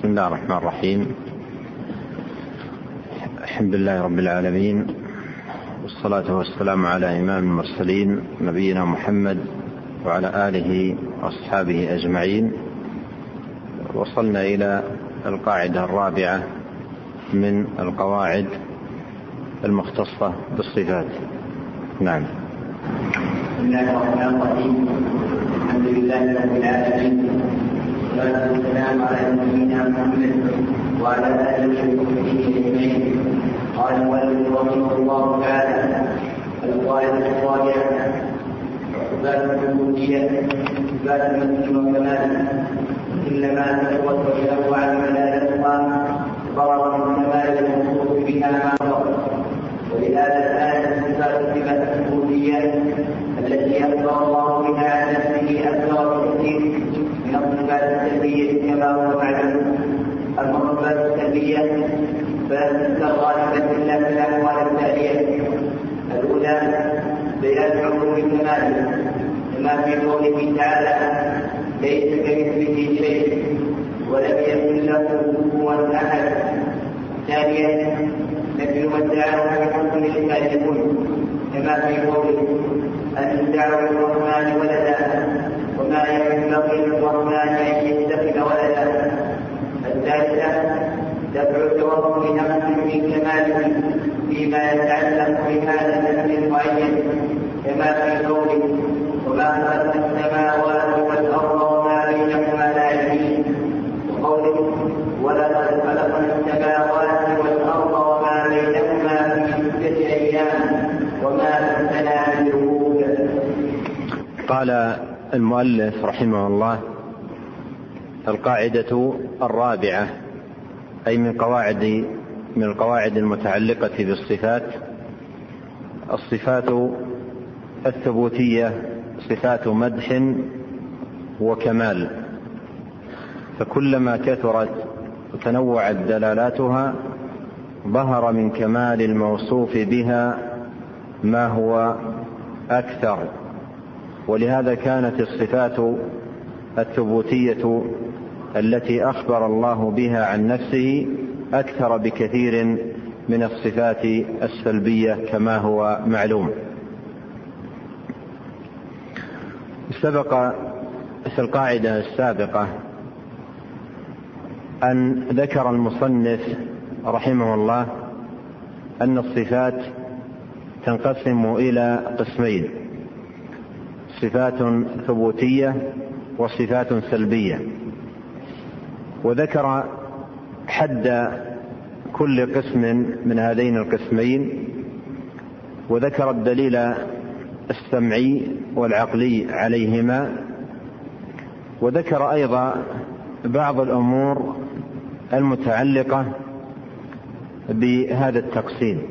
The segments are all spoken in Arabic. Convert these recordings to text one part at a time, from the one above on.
بسم الله الرحمن الرحيم. الحمد لله رب العالمين والصلاة والسلام على إمام المرسلين نبينا محمد وعلى آله وأصحابه أجمعين. وصلنا إلى القاعدة الرابعة من القواعد المختصة بالصفات. نعم. بسم الله الرحمن الرحيم. الحمد لله رب العالمين. والصلاة والسلام على نبينا محمد وعلى آله وصحبه أجمعين قال المؤلف رحمه الله تعالى القاعدة الرابعة إثبات الوجودية إثبات المسلم وكماله إنما تتوسل له عن ملالتها ضرر من كمال الموصوف بها ما ضرر ولهذا كانت صفات صفة الربوبية التي أخبر الله بها عن نفسه أكثر بكثير من الصفات السلبية كما هو معلوم أما الصفات السلبية فليست غالبة إلا في الأحوال التالية الأولى بيان علوم كماله كما في قوله تعالى ليس كمثله شيء ولم يكن له كفوا أحد. ثانيا نفي ما ادعاه بحكم الكاذبون كما في قوله أن ادعوا للرحمن ولدا وما ينبغي للرحمن أن يتخذ ولدا. الثالثة دفع التوهم بنقص من كماله. فيما يتعلق بهذا النفس المعين كما في قوله وما خلقنا السماوات والأرض وما بينهما لاعبين وقوله ولقد خلقنا السماوات والأرض وما بينهما في ستة أيام وما مسنا من قال المؤلف رحمه الله القاعدة الرابعة أي من قواعد من القواعد المتعلقة بالصفات. الصفات الثبوتية صفات مدح وكمال. فكلما كثرت وتنوعت دلالاتها ظهر من كمال الموصوف بها ما هو أكثر. ولهذا كانت الصفات الثبوتية التي أخبر الله بها عن نفسه أكثر بكثير من الصفات السلبية كما هو معلوم. سبق في القاعدة السابقة أن ذكر المصنف رحمه الله أن الصفات تنقسم إلى قسمين صفات ثبوتية وصفات سلبية وذكر حد كل قسم من هذين القسمين وذكر الدليل السمعي والعقلي عليهما وذكر أيضا بعض الأمور المتعلقة بهذا التقسيم.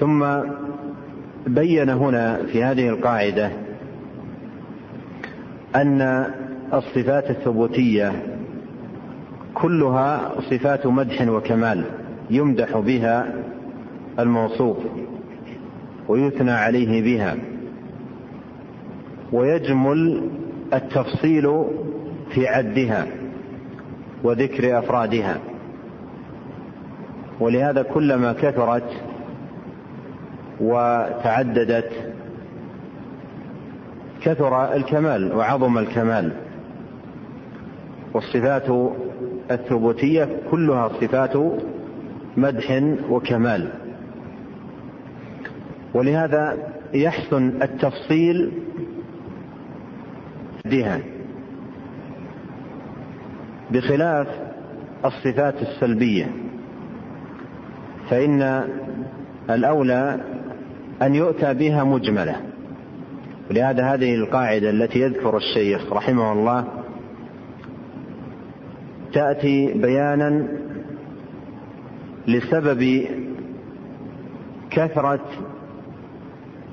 ثم بين هنا في هذه القاعدة أن الصفات الثبوتية كلها صفات مدح وكمال يمدح بها الموصوف ويثنى عليه بها. ويجمل التفصيل في عدها وذكر أفرادها. ولهذا كلما كثرت وتعددت كثر الكمال وعظم الكمال. والصفات الثبوتية كلها صفات مدح وكمال. ولهذا يحسن التفصيل بها بخلاف الصفات السلبية. فإن الأولى أن يؤتى بها مجملة. ولهذا هذه القاعدة التي يذكر الشيخ رحمه الله تأتي بيانا لسبب كثرة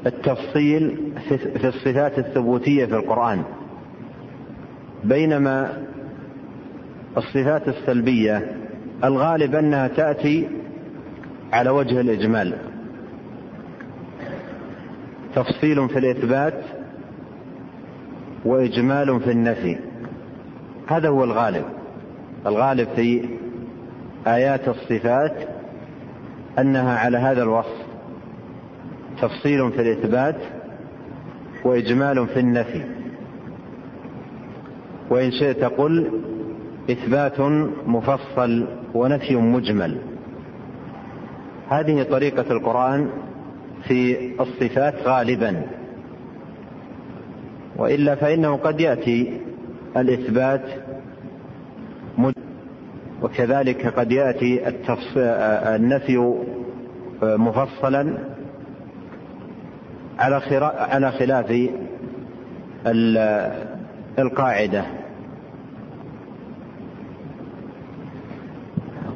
التفصيل في الصفات الثبوتية في القرآن. بينما الصفات السلبية الغالب أنها تأتي على وجه الإجمال. تفصيل في الإثبات وإجمال في النفي. هذا هو الغالب. الغالب في آيات الصفات أنها على هذا الوصف تفصيل في الإثبات وإجمال في النفي. وإن شئت قل إثبات مفصل ونفي مجمل. هذه طريقة القرآن في الصفات غالبا. وإلا فإنه قد يأتي الإثبات وكذلك قد يأتي النفي مفصلا على خلاف القاعدة.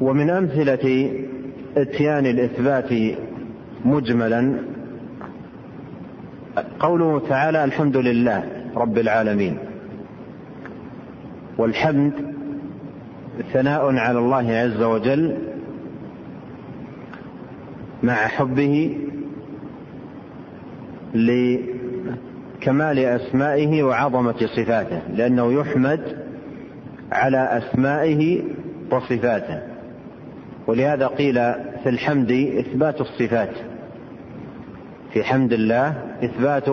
ومن أمثلة اتيان الإثبات مجملا قوله تعالى الحمد لله رب العالمين والحمد ثناء على الله عز وجل مع حبه لكمال أسمائه وعظمة صفاته لأنه يحمد على أسمائه وصفاته. ولهذا قيل في الحمد إثبات الصفات. في حمد الله إثبات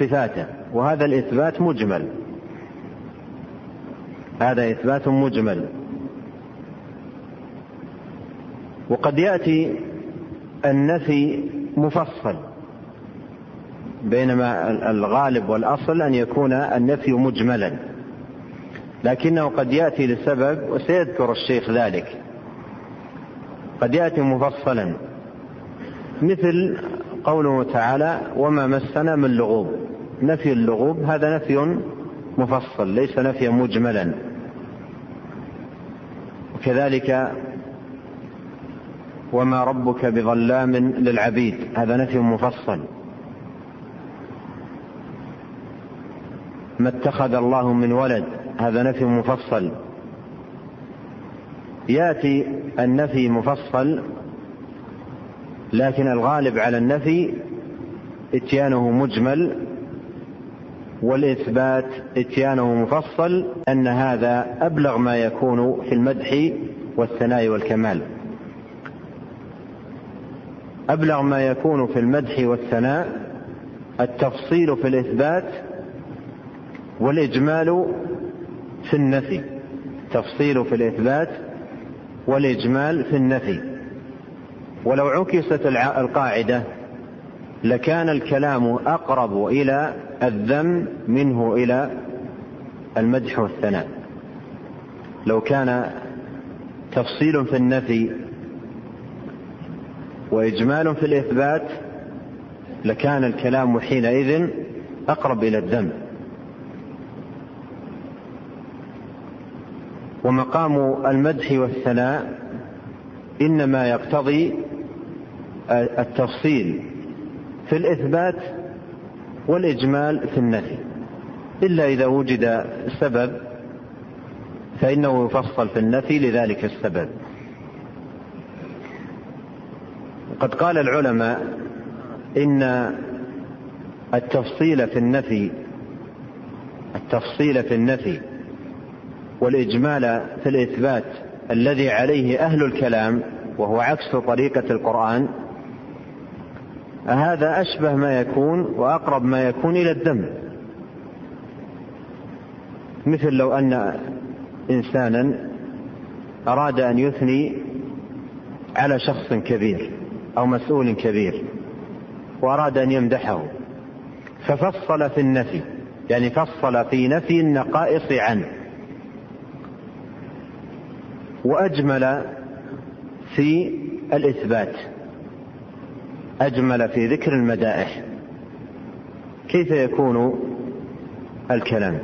صفاته وهذا الإثبات مجمل. هذا إثبات مجمل. وقد يأتي النفي مفصل بينما الغالب والأصل أن يكون النفي مجملا. لكنه قد يأتي لسبب وسيذكر الشيخ ذلك. قد يأتي مفصلا. مثل قوله تعالى وما مسنا من لغوب. نفي اللغوب هذا نفي مفصل ليس نفيا مجملا. وكذلك وما ربك بظلام للعبيد. هذا نفي مفصل. ما اتخذ الله من ولد. هذا نفي مفصل. ياتي النفي مفصل لكن الغالب على النفي اتيانه مجمل والإثبات اتيانه مفصل أن هذا أبلغ ما يكون في المدح والثناء والكمال. أبلغ ما يكون في المدح والثناء التفصيل في الإثبات والإجمال في النفي. تفصيل في الإثبات والإجمال في النفي. ولو عكست القاعدة لكان الكلام أقرب إلى الذم منه إلى المدح والثناء. لو كان تفصيل في النفي وإجمال في الإثبات لكان الكلام حينئذ أقرب إلى الذم ومقام المدح والثناء إنما يقتضي التفصيل في الإثبات والإجمال في النفي. إلا إذا وجد سبب فإنه يفصل في النفي لذلك السبب. قد قال العلماء إن التفصيل في النفي التفصيل في النفي والإجمال في الإثبات الذي عليه أهل الكلام وهو عكس طريقة القرآن هذا أشبه ما يكون وأقرب ما يكون إلى الذم مثل لو أن إنسانا أراد أن يثني على شخص كبير. أو مسؤول كبير وأراد أن يمدحه ففصل في النفي يعني فصل في نفي النقائص عنه. وأجمل في الإثبات أجمل في ذكر المدائح. كيف يكون الكلام؟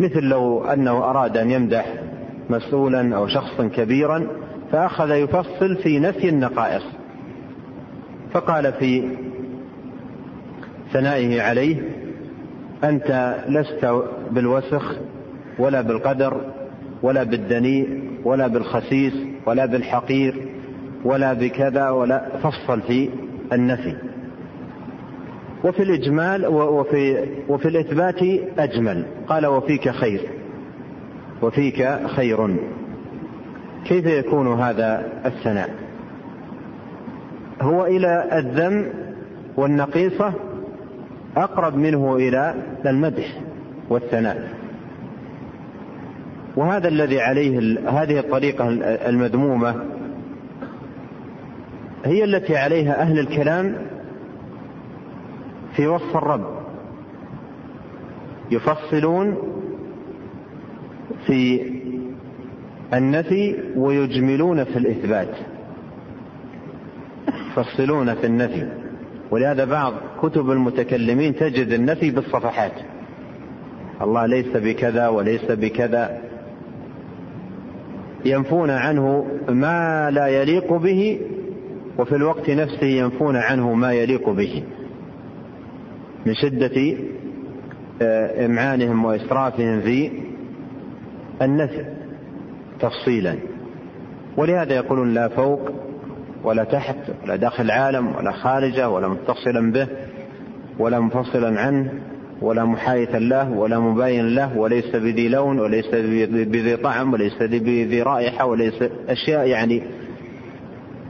مثل لو أنه أراد أن يمدح مسؤولا أو شخصا كبيرا فأخذ يفصل في نفي النقائص. فقال في ثنائه عليه أنت لست بالوسخ ولا بالقدر ولا بالدنيء ولا بالخسيس ولا بالحقير ولا بكذا ولا فصل في النفي. وفي الإجمال وفي, وفي الإثبات أجمل. قال وفيك خير وفيك خير. كيف يكون هذا الثناء؟ هو إلى الذم والنقيصة أقرب منه إلى المدح والثناء. وهذا الذي عليه هذه الطريقة المذمومة هي التي عليها أهل الكلام في وصف الرب. يفصلون في النفي ويجملون في الإثبات. يفصلون في النفي. ولهذا بعض كتب المتكلمين تجد النفي بالصفحات. الله ليس بكذا وليس بكذا. ينفون عنه ما لا يليق به وفي الوقت نفسه ينفون عنه ما يليق به. من شدة آه، إمعانهم وإسرافهم في النفي تفصيلا. ولهذا يقولون لا فوق ولا تحت ولا داخل العالم ولا خارجه ولا متصلا به ولا منفصلا عنه ولا محايثا له ولا مباين له وليس بذي لون وليس بذي طعم وليس بذي رائحة وليس أشياء يعني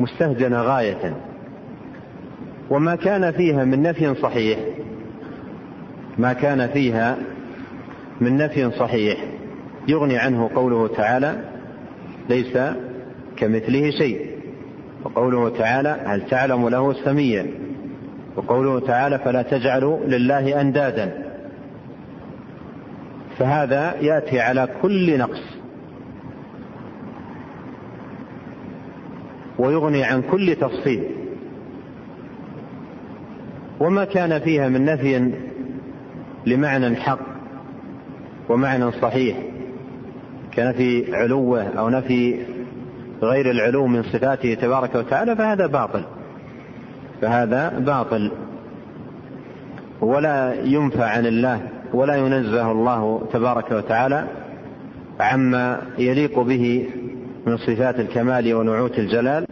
مستهجنة غاية. وما كان فيها من نفي صحيح ما كان فيها من نفي صحيح يغني عنه قوله تعالى ليس كمثله شيء. وقوله تعالى هل تعلم له سميا وقوله تعالى فلا تجعلوا لله أندادا فهذا يأتي على كل نقص ويغني عن كل تفصيل وما كان فيها من نفي لمعنى حق ومعنى صحيح كنفي علوة أو نفي غير العلو من صفاته تبارك وتعالى فهذا باطل. فهذا باطل. ولا ينفى عن الله ولا ينزه الله تبارك وتعالى عما يليق به من صفات الكمال ونعوت الجلال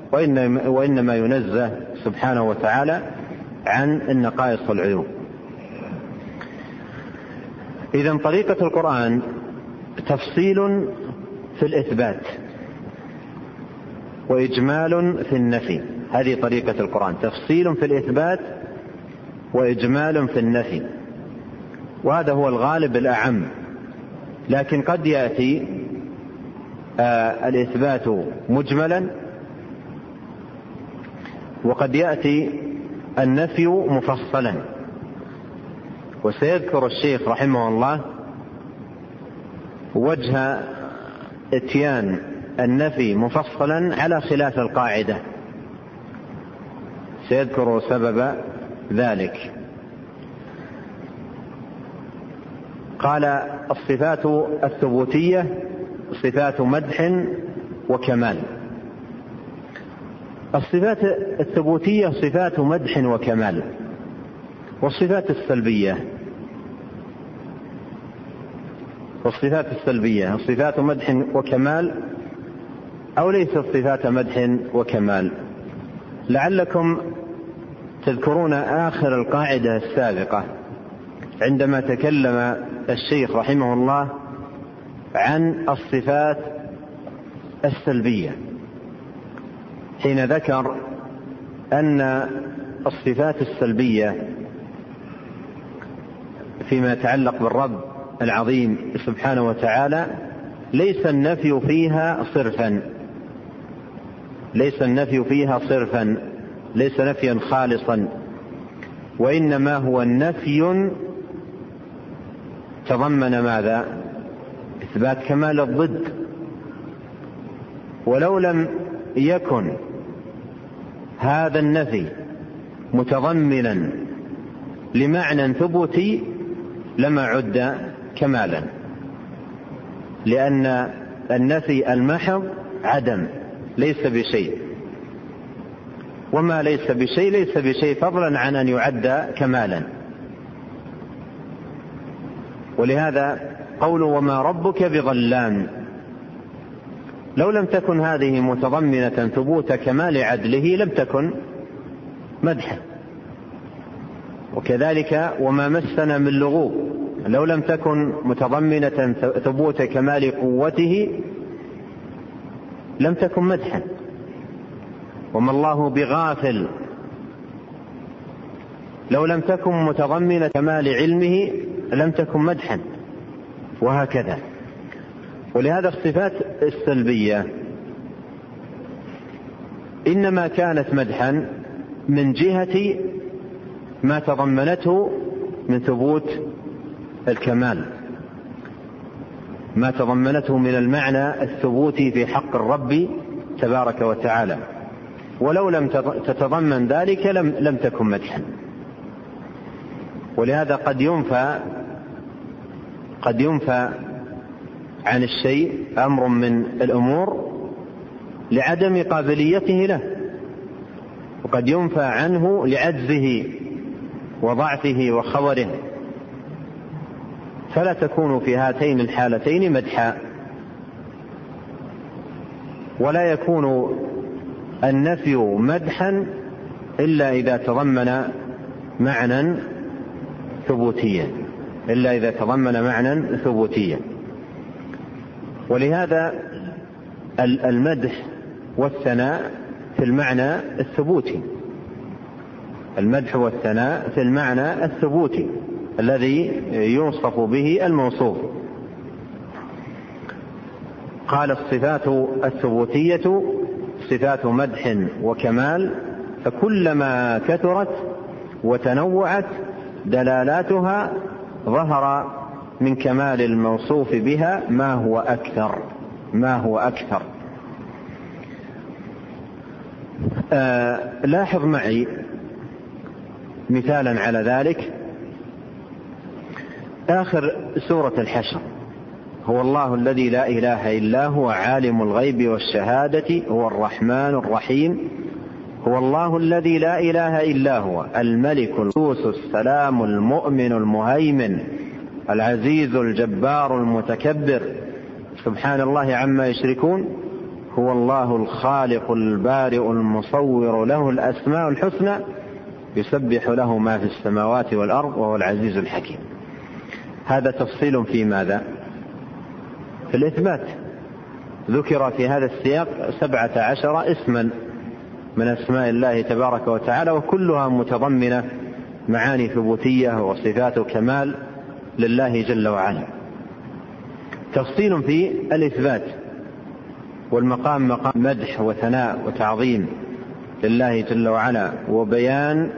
وإنما ينزه سبحانه وتعالى عن النقائص والعيوب. إذا طريقة القرآن تفصيل في الإثبات. وإجمال في النفي. هذه طريقة القرآن. تفصيل في الإثبات وإجمال في النفي. وهذا هو الغالب الأعم. لكن قد يأتي آه الإثبات مجملا. وقد يأتي النفي مفصلا. وسيذكر الشيخ رحمه الله وجه إتيان النفي مفصلا على خلاف القاعدة. سيذكر سبب ذلك. قال الصفات الثبوتية صفات مدح وكمال. الصفات الثبوتية صفات مدح وكمال. والصفات السلبية. والصفات السلبية صفات مدح وكمال أو ليست صفات مدح وكمال. لعلكم تذكرون آخر القاعدة السابقة عندما تكلم الشيخ رحمه الله عن الصفات السلبية. حين ذكر أن الصفات السلبية فيما يتعلق بالرب العظيم سبحانه وتعالى ليس النفي فيها صرفا. ليس النفي فيها صرفا ليس نفيا خالصا. وإنما هو النفي تضمن ماذا؟ إثبات كمال الضد. ولو لم يكن هذا النفي متضمنا لمعنى ثبوتي لما عد كمالا. لأن النفي المحض عدم. ليس بشيء. وما ليس بشيء ليس بشيء فضلا عن أن يعد كمالا. ولهذا قول وما ربك بظلام. لو لم تكن هذه متضمنة ثبوت كمال عدله لم تكن مدحا. وكذلك وما مسنا من لغوب. لو لم تكن متضمنة ثبوت كمال قوته لم تكن مدحا. وما الله بغافل. لو لم تكن متضمنة كمال علمه لم تكن مدحا. وهكذا. ولهذا الصفات السلبية. إنما كانت مدحا من جهة ما تضمنته من ثبوت الكمال. ما تضمنته من المعنى الثبوتي في حق الرب تبارك وتعالى. ولو لم تتضمن ذلك لم لم تكن مدحا. ولهذا قد ينفى قد ينفى عن الشيء أمر من الأمور لعدم قابليته له. وقد ينفى عنه لعجزه وضعفه وخبره فلا تكون في هاتين الحالتين مدحا. ولا يكون النفي مدحا إلا إذا تضمن معنى ثبوتيا. إلا إذا تضمن معنى ثبوتيا. ولهذا المدح والثناء في المعنى الثبوتي. المدح والثناء في المعنى الثبوتي. الذي يوصف به الموصوف. قال الصفات الثبوتية صفات مدح وكمال فكلما كثرت وتنوعت دلالاتها ظهر من كمال الموصوف بها ما هو أكثر ما هو أكثر. آه لاحظ معي مثالا على ذلك. آخر سورة الحشر. هو الله الذي لا إله إلا هو عالم الغيب والشهادة هو الرحمن الرحيم. هو الله الذي لا إله إلا هو الملك القدوس السلام المؤمن المهيمن العزيز الجبار المتكبر. سبحان الله عما يشركون. هو الله الخالق البارئ المصور له الأسماء الحسنى يسبح له ما في السماوات والأرض وهو العزيز الحكيم. هذا تفصيل في ماذا؟ في الإثبات. ذكر في هذا السياق سبعة عشر اسما من أسماء الله تبارك وتعالى وكلها متضمنة معاني ثبوتية وصفات كمال لله جل وعلا. تفصيل في الإثبات والمقام مقام مدح وثناء وتعظيم لله جل وعلا وبيان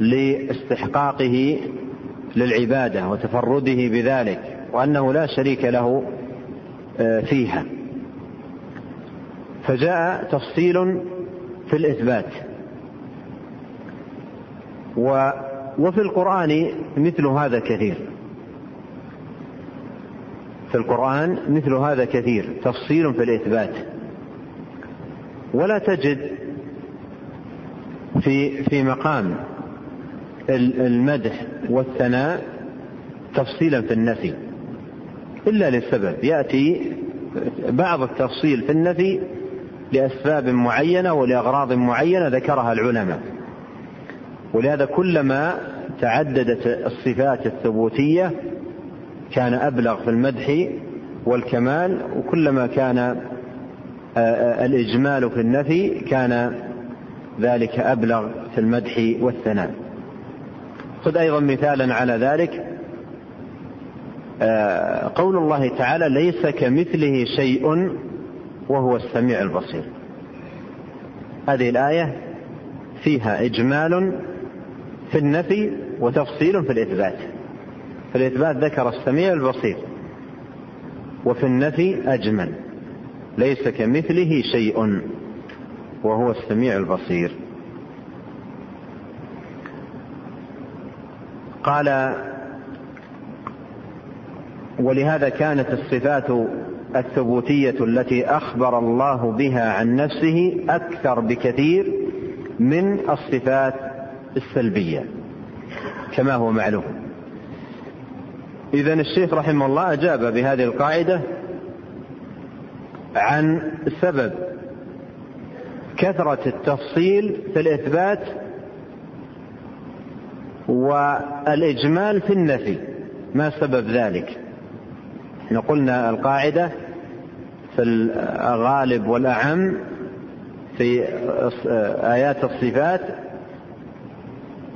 لاستحقاقه للعبادة وتفرده بذلك وأنه لا شريك له آه، فيها. فجاء تفصيل في الإثبات. وفي القرآن مثل هذا كثير. في القرآن مثل هذا كثير تفصيل في الإثبات. ولا تجد في في مقام المدح والثناء تفصيلا في النفي. إلا لسبب يأتي بعض التفصيل في النفي لأسباب معينة ولأغراض معينة ذكرها العلماء. ولهذا كلما تعددت الصفات الثبوتية كان أبلغ في المدح والكمال وكلما كان آه، آه، الإجمال في النفي كان ذلك أبلغ في المدح والثناء. خذ أيضا مثالا على ذلك. آه، قول الله تعالى ليس كمثله شيء وهو السميع البصير. هذه الآية فيها إجمال في النفي وتفصيل في الإثبات. في الإثبات ذكر السميع البصير وفي النفي أجمل ليس كمثله شيء وهو السميع البصير. قال ولهذا كانت الصفات الثبوتية التي أخبر الله بها عن نفسه أكثر بكثير من الصفات السلبية كما هو معلوم. إذا الشيخ رحمه الله أجاب بهذه القاعدة عن سبب كثرة التفصيل في الإثبات والإجمال في النفي. ما سبب ذلك؟ إحنا قلنا القاعدة في الغالب والأعم في آيات الصفات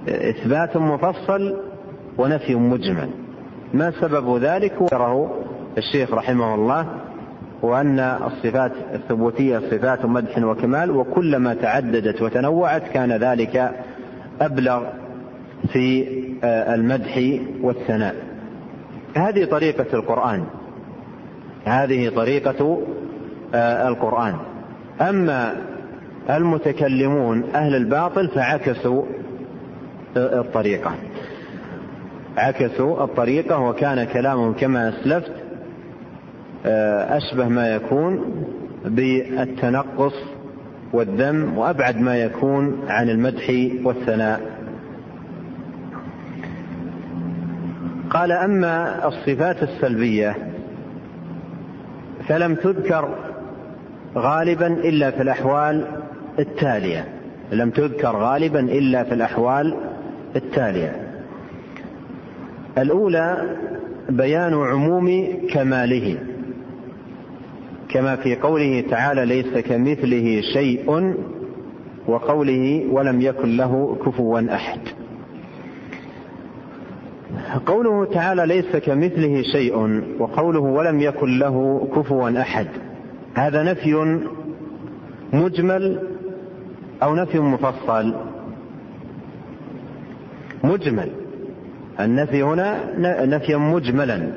إثبات مفصل ونفي مجمل. ما سبب ذلك؟ ذكره الشيخ رحمه الله وأن الصفات الثبوتية صفات مدح وكمال وكلما تعددت وتنوعت كان ذلك أبلغ في المدح والثناء. هذه طريقة القرآن. هذه طريقة القرآن. أما المتكلمون أهل الباطل فعكسوا الطريقة. عكسوا الطريقة وكان كلامهم كما أسلفت أشبه ما يكون بالتنقص والذم وأبعد ما يكون عن المدح والثناء. قال أما الصفات السلبية فلم تذكر غالبا إلا في الأحوال التالية. لم تذكر غالبا إلا في الأحوال التالية. الأولى بيان عموم كماله. كما في قوله تعالى ليس كمثله شيء وقوله ولم يكن له كفوا أحد. قوله تعالى ليس كمثله شيء وقوله ولم يكن له كفوا أحد. هذا نفي مجمل أو نفي مفصل؟ مجمل. النفي هنا نفيا مجملا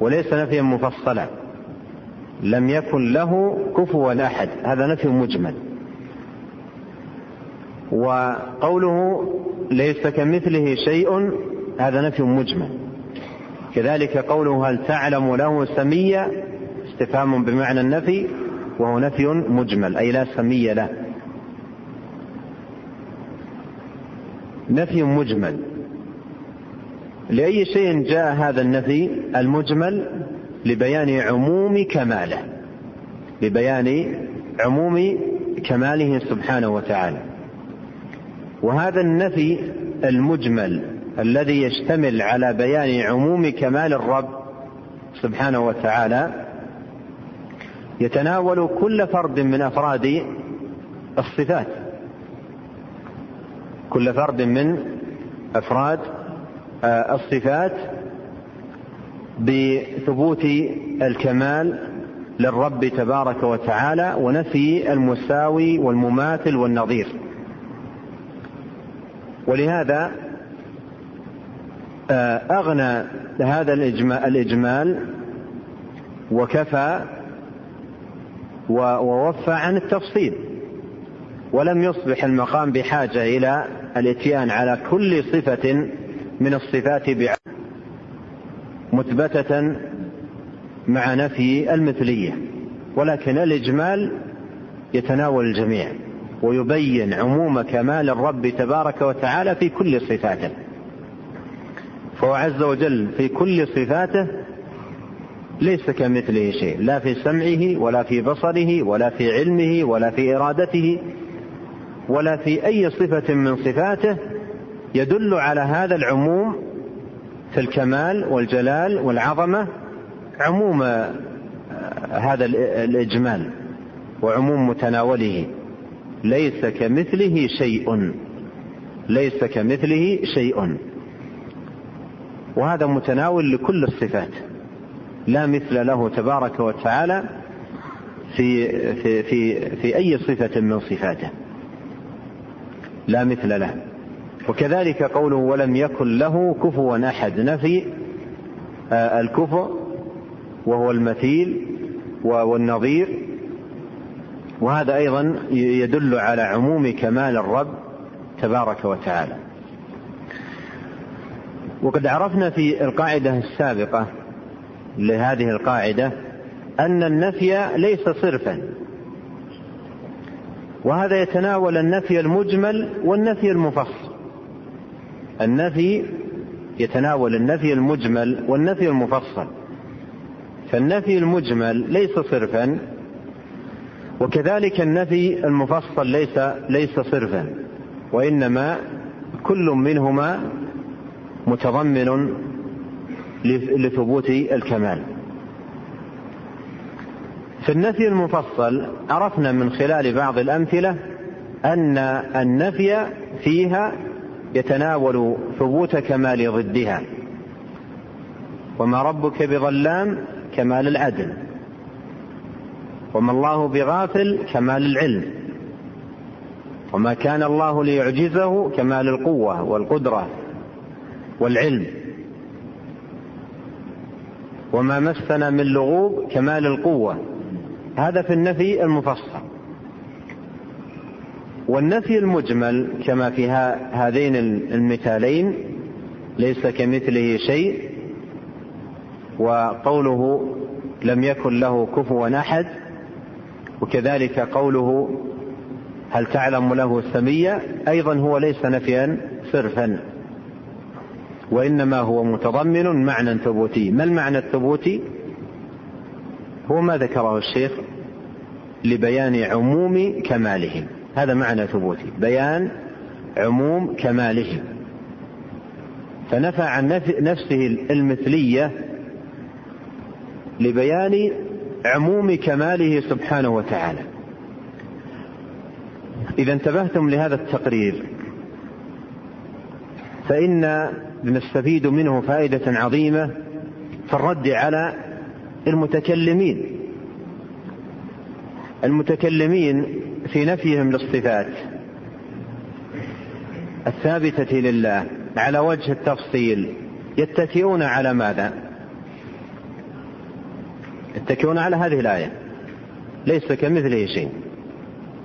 وليس نفيا مفصلا. لم يكن له كفوا أحد. هذا نفي مجمل. وقوله ليس كمثله شيء هذا نفي مجمل. كذلك قوله هل تعلم له سميا استفهام بمعنى النفي وهو نفي مجمل أي لا سمي له. نفي مجمل. لأي شيء جاء هذا النفي المجمل؟ لبيان عموم كماله. لبيان عموم كماله سبحانه وتعالى. وهذا النفي المجمل الذي يشتمل على بيان عموم كمال الرب سبحانه وتعالى يتناول كل فرد من أفراد الصفات. كل فرد من أفراد الصفات بثبوت الكمال للرب تبارك وتعالى ونفي المساوي والمماثل والنظير. ولهذا أغنى هذا الإجمال وكفى ووفى عن التفصيل ولم يصبح المقام بحاجة إلى الإتيان على كل صفة من الصفات مثبتة مع نفي المثلية. ولكن الإجمال يتناول الجميع ويبين عموم كمال الرب تبارك وتعالى في كل صفاته. فهو عز وجل في كل صفاته ليس كمثله شيء لا في سمعه ولا في بصره ولا في علمه ولا في إرادته ولا في أي صفة من صفاته يدل على هذا العموم في الكمال والجلال والعظمة عموم هذا الإجمال وعموم متناوله. ليس كمثله شيء ليس كمثله شيء. وهذا متناول لكل الصفات. لا مثل له تبارك وتعالى في في في في أي صفة من صفاته. لا مثل له. وكذلك قوله ولم يكن له كفوا أحد. نفي الكفؤ وهو المثيل والنظير. وهذا أيضا يدل على عموم كمال الرب تبارك وتعالى. وقد عرفنا في القاعدة السابقة لهذه القاعدة أن النفي ليس صرفا. وهذا يتناول النفي المجمل والنفي المفصل. النفي يتناول النفي المجمل والنفي المفصل. فالنفي المجمل ليس صرفا وكذلك النفي المفصل ليس ليس صرفا. وإنما كل منهما متضمن لثبوت الكمال. في النفي المفصل عرفنا من خلال بعض الأمثلة أن النفي فيها يتناول ثبوت كمال ضدها. وما ربك بظلام كمال العدل. وما الله بغافل كمال العلم. وما كان الله ليعجزه كمال القوة والقدرة. والعلم. وما مسنا من لغوب كمال القوة. هذا في النفي المفصل. والنفي المجمل كما في هذين المثالين ليس كمثله شيء وقوله لم يكن له كفوا أحد وكذلك قوله هل تعلم له سميا أيضا هو ليس نفيا صرفا. وإنما هو متضمن معنى ثبوتي. ما المعنى الثبوتي؟ هو ما ذكره الشيخ لبيان عموم كمالهم. هذا معنى ثبوتي. بيان عموم كمالهم. فنفى عن نفسه المثلية لبيان عموم كماله سبحانه وتعالى. إذا انتبهتم لهذا التقرير. فإن نستفيد منه فائدة عظيمة في الرد على المتكلمين. المتكلمين في نفيهم للصفات الثابتة لله على وجه التفصيل. يتكئون على ماذا؟ يتكئون على هذه الآية. ليس كمثله شيء.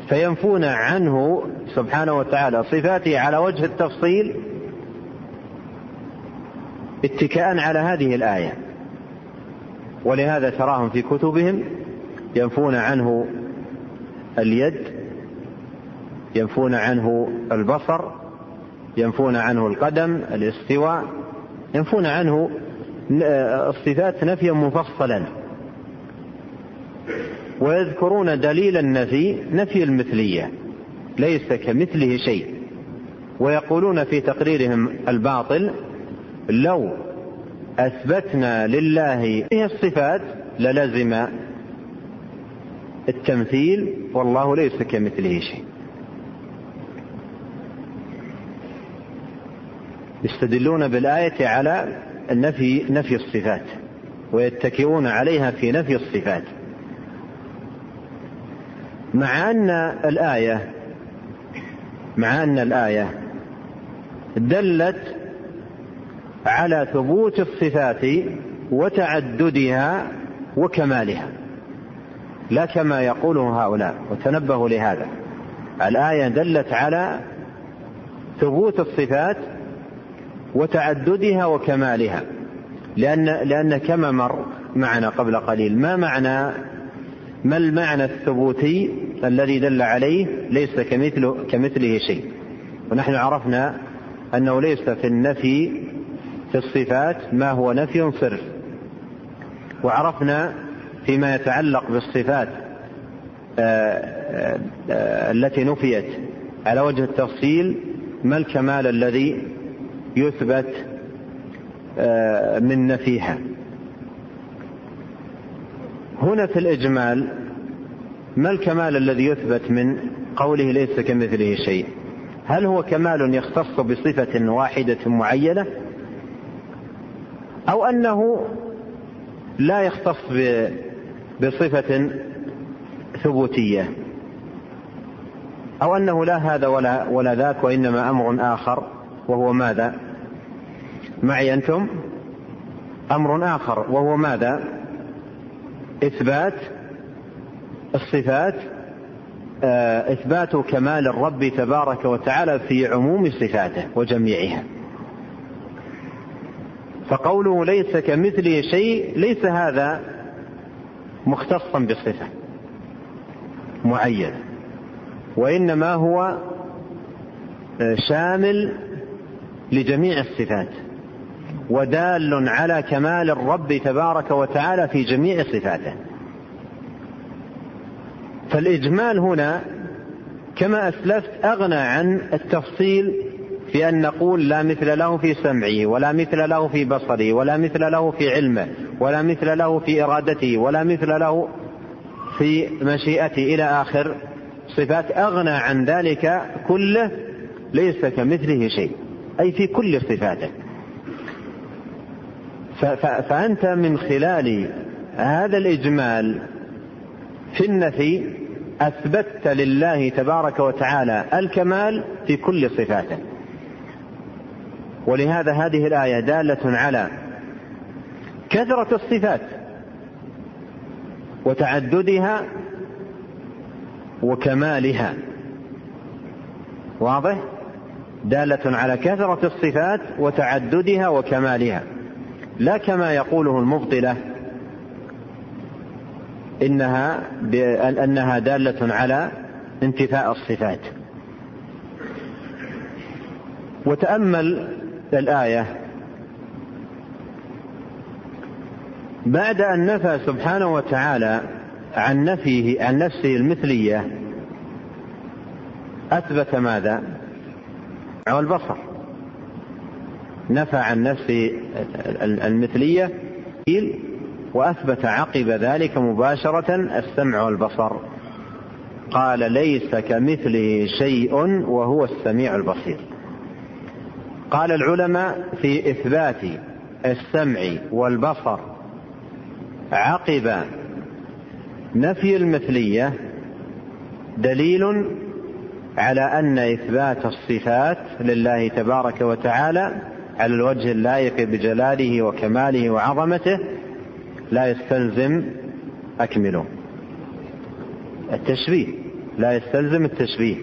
فينفون عنه سبحانه وتعالى صفاته على وجه التفصيل اتكاء على هذه الآية. ولهذا تراهم في كتبهم ينفون عنه اليد ينفون عنه البصر ينفون عنه القدم الاستواء ينفون عنه الصفات نفيا مفصلا ويذكرون دليل النفي نفي المثلية ليس كمثله شيء. ويقولون في تقريرهم الباطل لو أثبتنا لله هذه الصفات للزم التمثيل والله ليس كمثله شيء. يستدلون بالآية على نفي نفي الصفات ويتكئون عليها في نفي الصفات. مع أن الآية مع أن الآية دلت على ثبوت الصفات وتعددها وكمالها لا كما يقوله هؤلاء وتنبهوا لهذا. الآية دلت على ثبوت الصفات وتعددها وكمالها لأن لأن كما مر معنا قبل قليل ما معنى ما المعنى الثبوتي الذي دل عليه ليس كمثله كمثله شيء؟ ونحن عرفنا أنه ليس في النفي في الصفات ما هو نفي صرف وعرفنا فيما يتعلق بالصفات آه، آه، آه، التي نفيت. على وجه التفصيل ما الكمال الذي يثبت من نفيها؟ هنا في الإجمال ما الكمال الذي يثبت من قوله ليس كمثله شيء؟ هل هو كمال يختص بصفة واحدة معينة؟ أو أنه لا يختص بصفة ثبوتية أو أنه لا هذا ولا ولا ذاك وإنما أمر آخر وهو ماذا؟ معي أنتم؟ أمر آخر وهو ماذا؟ إثبات الصفات آه، إثبات كمال الرب تبارك وتعالى في عموم صفاته وجميعها فقوله ليس كمثله شيء ليس هذا مختصا بصفة معينة وإنما هو آه، شامل لجميع الصفات ودال على كمال الرب تبارك وتعالى في جميع صفاته. فالإجمال هنا كما أسلفت أغنى عن التفصيل في أن نقول لا مثل له في سمعه ولا مثل له في بصره ولا مثل له في علمه ولا مثل له في إرادته ولا مثل له في مشيئته إلى آخر. صفات أغنى عن ذلك كله ليس كمثله شيء أي في كل صفاته. فأنت من خلال هذا الإجمال في النفي أثبتت لله تبارك وتعالى الكمال في كل صفاته. ولهذا هذه الآية دالة على كثرة الصفات وتعددها وكمالها. واضح؟ دالة على كثرة الصفات وتعددها وكمالها. لا كما يقوله المبطلة إنها أنها دالة على انتفاء الصفات. وتأمل الآية. بعد أن نفى سبحانه وتعالى عن نفيه عن نفسه المثلية أثبت ماذا؟ البصر. نفى عن نفسه المثلية وأثبت عقب ذلك مباشرة السمع والبصر. قال ليس كمثله شيء وهو السميع البصير. قال العلماء في إثبات السمع والبصر عقب نفي المثلية دليل على أن إثبات الصفات لله تبارك وتعالى على الوجه اللائق بجلاله وكماله وعظمته لا يستلزم أكمله. التشبيه لا يستلزم التشبيه.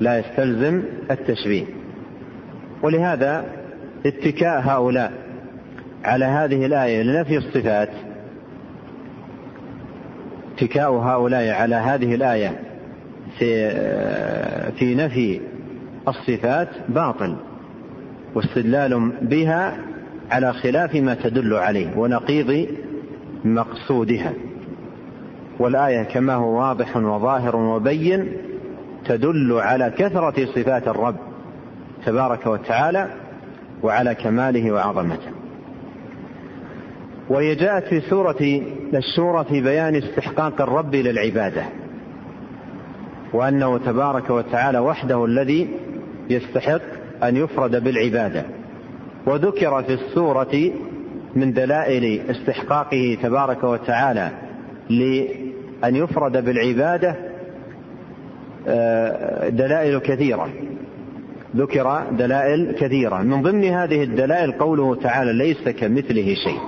لا يستلزم التشبيه. ولهذا اتكاء هؤلاء على هذه الآية لنفي الصفات اتكاء هؤلاء على هذه الآية في في نفي الصفات باطل واستدلال بها على خلاف ما تدل عليه ونقيض مقصودها. والآية كما هو واضح وظاهر وبين تدل على كثرة صفات الرب. تبارك وتعالى وعلى كماله وعظمته. وهي جاءت في سورة الشورى في بيان استحقاق الرب للعبادة وأنه تبارك وتعالى وحده الذي يستحق أن يفرد بالعبادة. وذكر في السورة من دلائل استحقاقه تبارك وتعالى لأن يفرد بالعبادة آه، دلائل كثيرة. ذكر دلائل كثيرة. من ضمن هذه الدلائل قوله تعالى ليس كمثله شيء.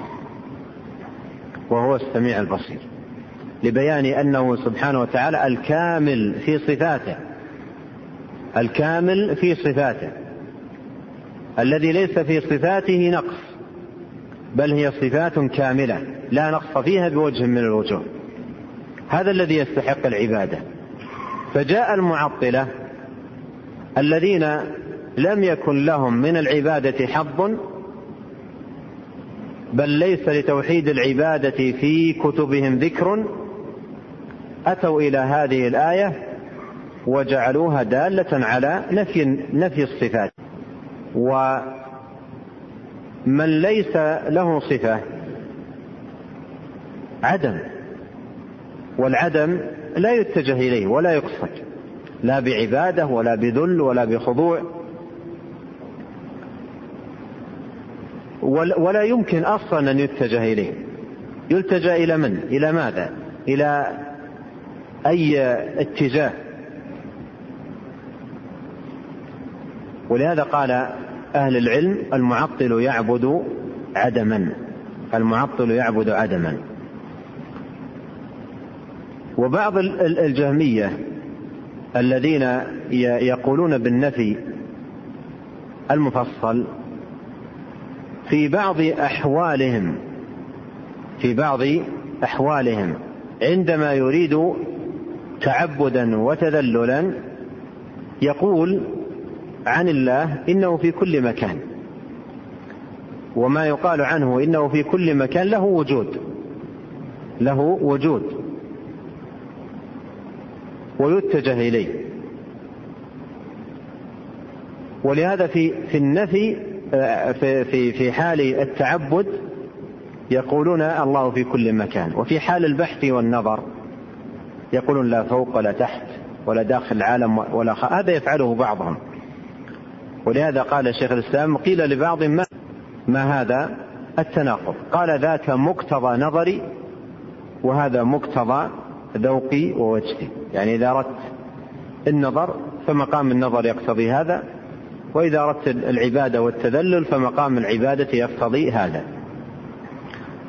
وهو السميع البصير. لبيان أنه سبحانه وتعالى الكامل في صفاته. الكامل في صفاته. الذي ليس في صفاته نقص. بل هي صفات كاملة. لا نقص فيها بوجه من الوجوه. هذا الذي يستحق العبادة. فجاء المعطلة الذين لم يكن لهم من العبادة حظ بل ليس لتوحيد العبادة في كتبهم ذكر أتوا إلى هذه الآية وجعلوها دالة على نفي نفي الصفات. ومن ليس له صفة عدم والعدم لا يتجه إليه ولا يقصد. لا بعبادة ولا بذل ولا بخضوع. ولا يمكن أصلا أن يتجه إليه. يلتجأ إلى من؟ إلى ماذا؟ إلى أي اتجاه؟ ولهذا قال أهل العلم المعطل يعبد عدما. المعطل يعبد عدما. وبعض الجهمية الذين يقولون بالنفي المفصل في بعض أحوالهم في بعض أحوالهم عندما يريد تعبدا وتذللا يقول عن الله إنه في كل مكان وما يقال عنه إنه في كل مكان له وجود له وجود. ويتجه إليه. ولهذا في في النفي آه، في في في حال التعبد يقولون الله في كل مكان. وفي حال البحث والنظر يقولون لا فوق ولا تحت ولا داخل العالم ولا خ... هذا يفعله بعضهم. ولهذا قال شيخ الإسلام قيل لبعض ما ما هذا؟ التناقض. قال ذاك مقتضى نظري وهذا مقتضى ذوقي ووجهي. يعني إذا أردت النظر فمقام النظر يقتضي هذا وإذا أردت العبادة والتذلل فمقام العبادة يقتضي هذا.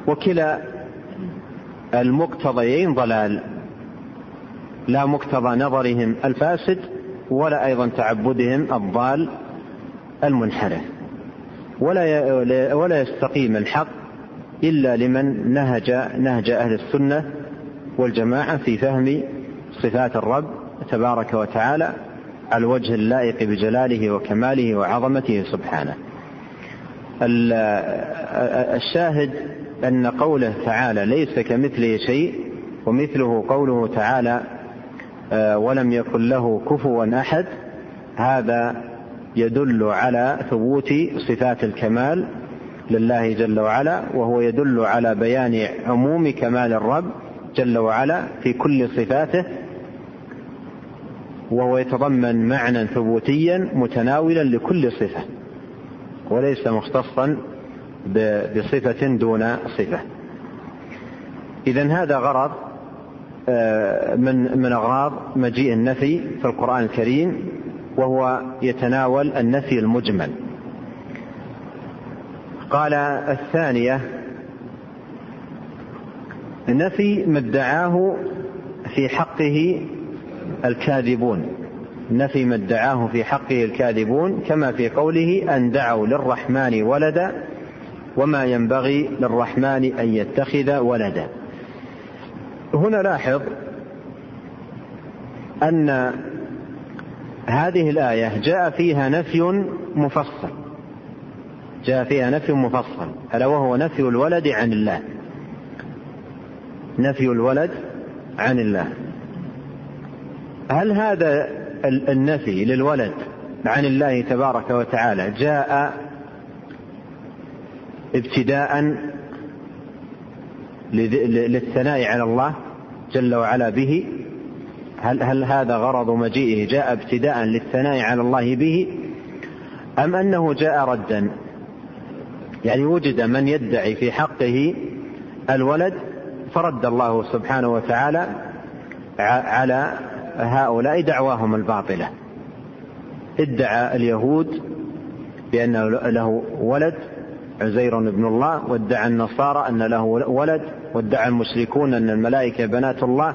وكلا المقتضيين ضلال. لا مقتضى نظرهم الفاسد ولا أيضا تعبدهم الضال المنحرف. ولا ولا يستقيم الحق إلا لمن نهج نهج أهل السنة والجماعة في فهم صفات الرب تبارك وتعالى على الوجه اللائق بجلاله وكماله وعظمته سبحانه. الشاهد أن قوله تعالى ليس كمثله شيء ومثله قوله تعالى آه، ولم يكن له كفوا أحد هذا يدل على ثبوت صفات الكمال لله جل وعلا وهو يدل على بيان عموم كمال الرب جل وعلا في كل صفاته وهو يتضمن معنى ثبوتيا متناولا لكل صفة وليس مختصا بصفة دون صفة. اذا هذا غرض آه، من من أغراض مجيء النفي في القرآن الكريم وهو يتناول النفي المجمل. قال الثانية نفي ما ادعاه في حقه الكاذبون. نفي ما ادعاه في حقه الكاذبون كما في قوله أن دعوا للرحمن ولدا وما ينبغي للرحمن أن يتخذ ولدا. هنا لاحظ أن هذه الآية جاء فيها نفي مفصل. جاء فيها نفي مفصل ألا وهو نفي الولد عن الله. نفي الولد عن الله. هل هذا النفي للولد عن الله تبارك وتعالى جاء ابتداء للثناء على الله جل وعلا به؟ هل هل هذا غرض مجيئه جاء ابتداء للثناء على الله به؟ أم أنه جاء ردا؟ يعني وجد من يدعي في حقه الولد فرد الله سبحانه وتعالى على هؤلاء دعواهم الباطلة. ادعى اليهود بأن له ولد عزير بن الله وادعى النصارى أن له ولد وادعى المشركون أن الملائكة بنات الله.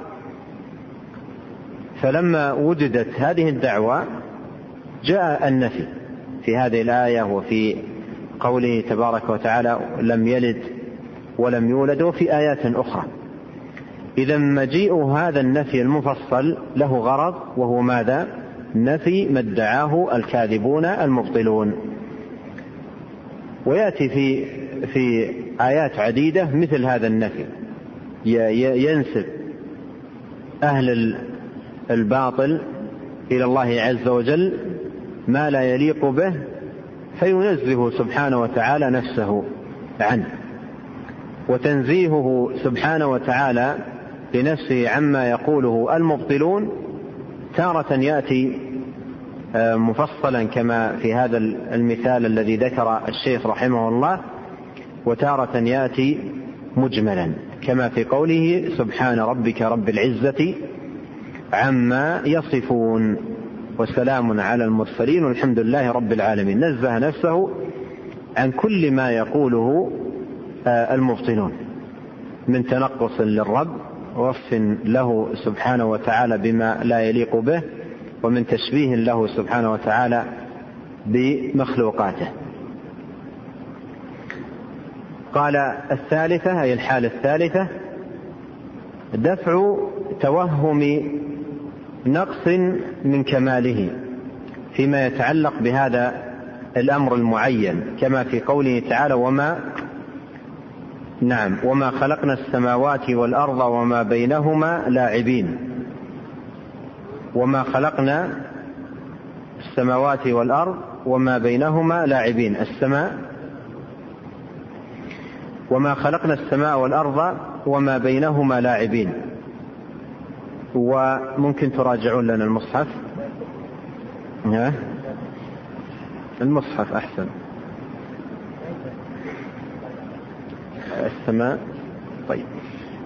فلما وجدت هذه الدعوة جاء النفي في هذه الآية وفي قوله تبارك وتعالى لم يلد ولم يولد وفي آيات أخرى. إذا مجيء هذا النفي المفصل له غرض وهو ماذا؟ نفي ما ادعاه الكاذبون المبطلون. ويأتي في في آيات عديدة مثل هذا النفي. ينسب أهل الباطل إلى الله عز وجل ما لا يليق به فينزه سبحانه وتعالى نفسه عنه. وتنزيهه سبحانه وتعالى لنفسه عما يقوله المبطلون تارة يأتي آه، مفصلا كما في هذا المثال الذي ذكر الشيخ رحمه الله وتارة يأتي مجملا كما في قوله سبحان ربك رب العزة عما يصفون. وسلام على المرسلين والحمد لله رب العالمين. نزه نفسه عن كل ما يقوله المبطلون من تنقص للرب ووصف له سبحانه وتعالى بما لا يليق به ومن تشبيه له سبحانه وتعالى بمخلوقاته. قال الثالثة أي الحالة الثالثة دفع توهم نقص من كماله فيما يتعلق بهذا الأمر المعين كما في قوله تعالى وما نعم. وما خلقنا السماوات والأرض وما بينهما لاعبين. وما خلقنا السماوات والأرض وما بينهما لاعبين. السماء وما خلقنا السماء والأرض وما بينهما لاعبين. وممكن تراجعون لنا المصحف؟ المصحف أحسن. السماء. طيب.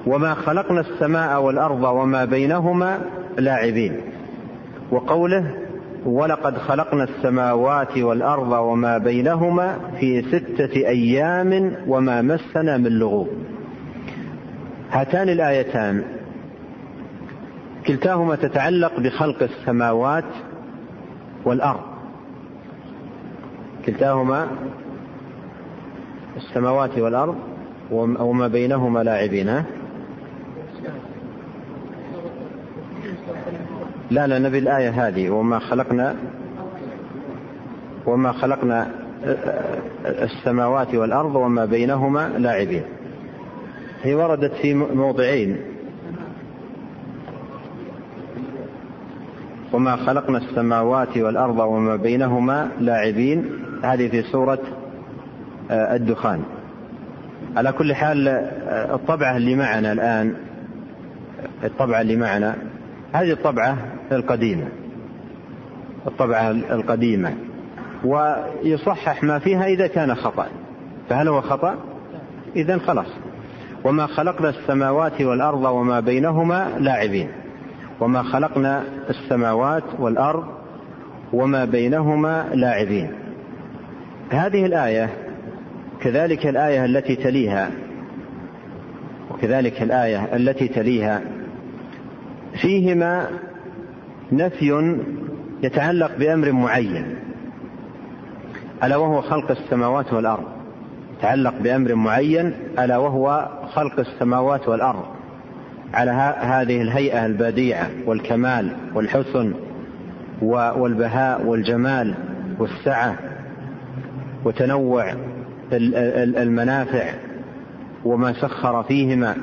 وما خلقنا السماء والأرض وما بينهما لاعبين. وقوله ولقد خلقنا السماوات والأرض وما بينهما في ستة أيام وما مسنا من لغوب. هاتان الآيتان. كلتاهما تتعلق بخلق السماوات والأرض. كلتاهما السماوات والأرض وما بينهما لاعبين؟ لا لا نبي الآية هذه وما خلقنا وما خلقنا السماوات والأرض وما بينهما لاعبين. هي وردت في موضعين. وما خلقنا السماوات والأرض وما بينهما لاعبين. هذه في سورة الدخان. على كل حال الطبعة اللي معنا الآن الطبعة اللي معنا هذه الطبعة القديمة الطبعة القديمة. ويصحح ما فيها إذا كان خطأ. فهل هو خطأ؟ إذا خلاص. وما خلقنا السماوات والأرض وما بينهما لاعبين. وما خلقنا السماوات والأرض وما بينهما لاعبين. هذه الآية كذلك الآية التي تليها. وكذلك الآية التي تليها. فيهما نفي يتعلق بأمر معين ألا وهو خلق السماوات والأرض. يتعلق بأمر معين ألا وهو خلق السماوات والأرض. على هذه الهيئة البديعة والكمال والحسن والبهاء والجمال والسعة وتنوع المنافع وما سخر فيهما.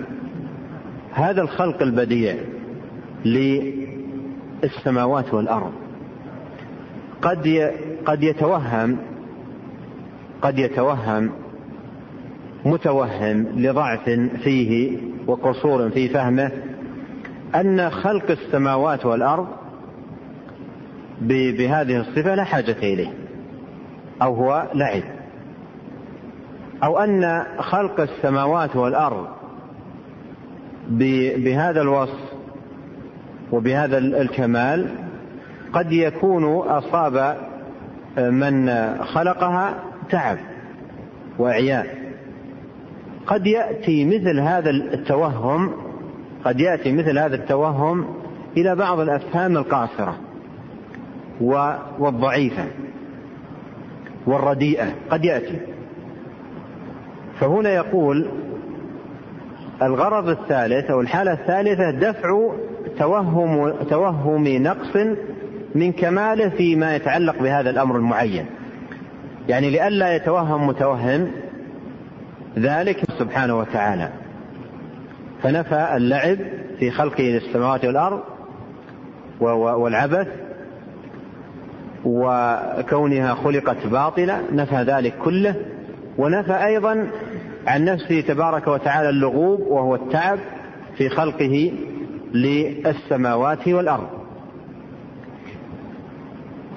هذا الخلق البديع للسماوات والأرض. قد قد يتوهم قد يتوهم متوهم لضعف فيه وقصور في فهمه أن خلق السماوات والأرض بهذه الصفة لا حاجة إليه أو هو لعب. أو أن خلق السماوات والأرض بهذا الوصف وبهذا الكمال قد يكون أصاب من خلقها تعب وإعياء. قد يأتي مثل هذا التوهم قد يأتي مثل هذا التوهم إلى بعض الأفهام القاصرة والضعيفة والرديئة. قد يأتي. فهنا يقول الغرض الثالث أو الحالة الثالثة دفع توهم توهم نقص من كماله فيما يتعلق بهذا الأمر المعين. يعني لئلا يتوهم متوهم ذلك سبحانه وتعالى. فنفى اللعب في خلقه للسماوات والأرض والعبث وكونها خلقت باطلة نفى ذلك كله. ونفى أيضا عن نفسه تبارك وتعالى اللغوب وهو التعب في خلقه للسماوات والأرض.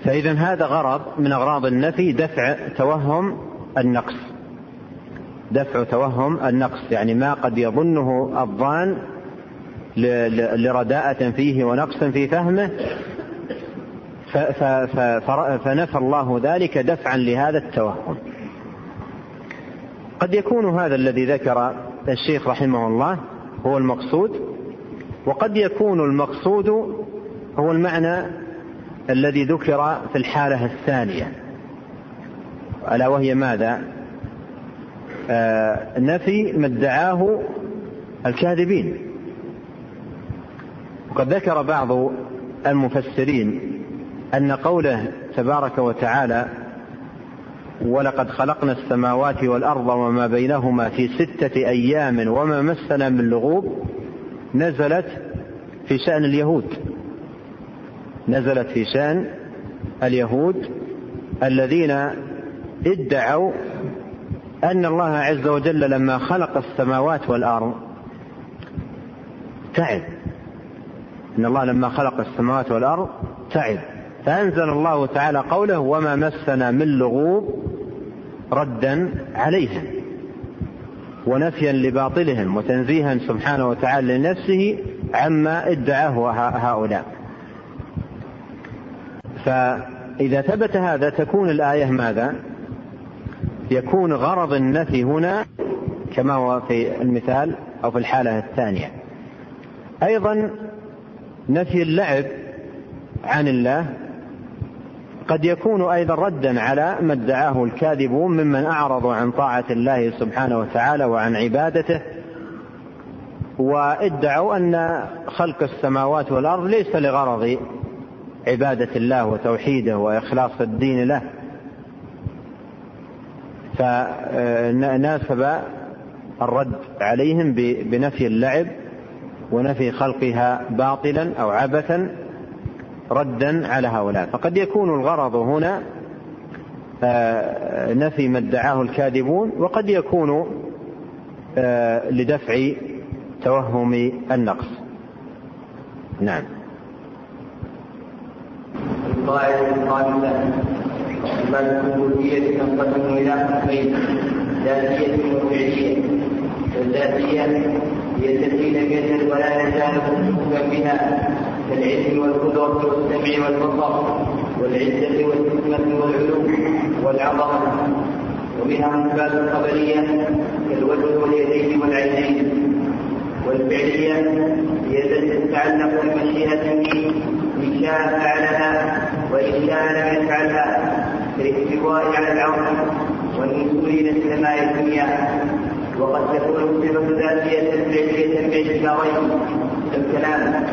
فإذا هذا غرض من أغراض النفي دفع توهم النقص. دفع توهم النقص يعني ما قد يظنه الظان لرداءة فيه ونقص في فهمه. فنفى الله ذلك دفعا لهذا التوهم. قد يكون هذا الذي ذكر الشيخ رحمه الله هو المقصود وقد يكون المقصود هو المعنى الذي ذكر في الحالة الثانية ألا وهي ماذا؟ آه نفي ما ادعاه الكاذبين وقد ذكر بعض المفسرين أن قوله تبارك وتعالى ولقد خلقنا السماوات والأرض وما بينهما في ستة أيام وما مسنا من لغوب نزلت في شأن اليهود. نزلت في شأن اليهود الذين ادعوا أن الله عز وجل لما خلق السماوات والأرض تعب. إن الله لما خلق السماوات والأرض تعب. فأنزل الله تعالى قوله وما مسنا من لغوب ردا عليهم ونفيا لباطلهم وتنزيها سبحانه وتعالى لنفسه عما ادعاه هؤلاء فإذا ثبت هذا تكون الآية ماذا؟ يكون غرض النفي هنا كما هو في المثال أو في الحالة الثانية أيضا نفي اللعب عن الله قد يكون أيضا ردا على ما ادعاه الكاذبون ممن أعرضوا عن طاعة الله سبحانه وتعالى وعن عبادته وادعوا أن خلق السماوات والأرض ليس لغرض عبادة الله وتوحيده وإخلاص الدين له. فناسب الرد عليهم بنفي اللعب ونفي خلقها باطلا أو عبثا ردا على هؤلاء. فقد يكون الغرض هنا آه، نفي ما ادعاه الكاذبون وقد يكون آه، لدفع توهم النقص. نعم. القاعدة تنقسم إلى قسمين ذاتية وفعلية الذاتية هي التي لم ولا يزال موصوفا بها. كالعلم والقدرة والسمع والبصر والعزة والحكمة والعلو والعظمة ومنها الصفات الخبرية كالوجه واليدين والعينين. والفعلية هي التي تتعلق بمشيئة إن شاء فعلها وإن شاء لم يفعلها كالاستواء على العرش والنزول إلى السماء الدنيا. وقد تكون الصفة ذاتية فعلية باعتبارين الكلام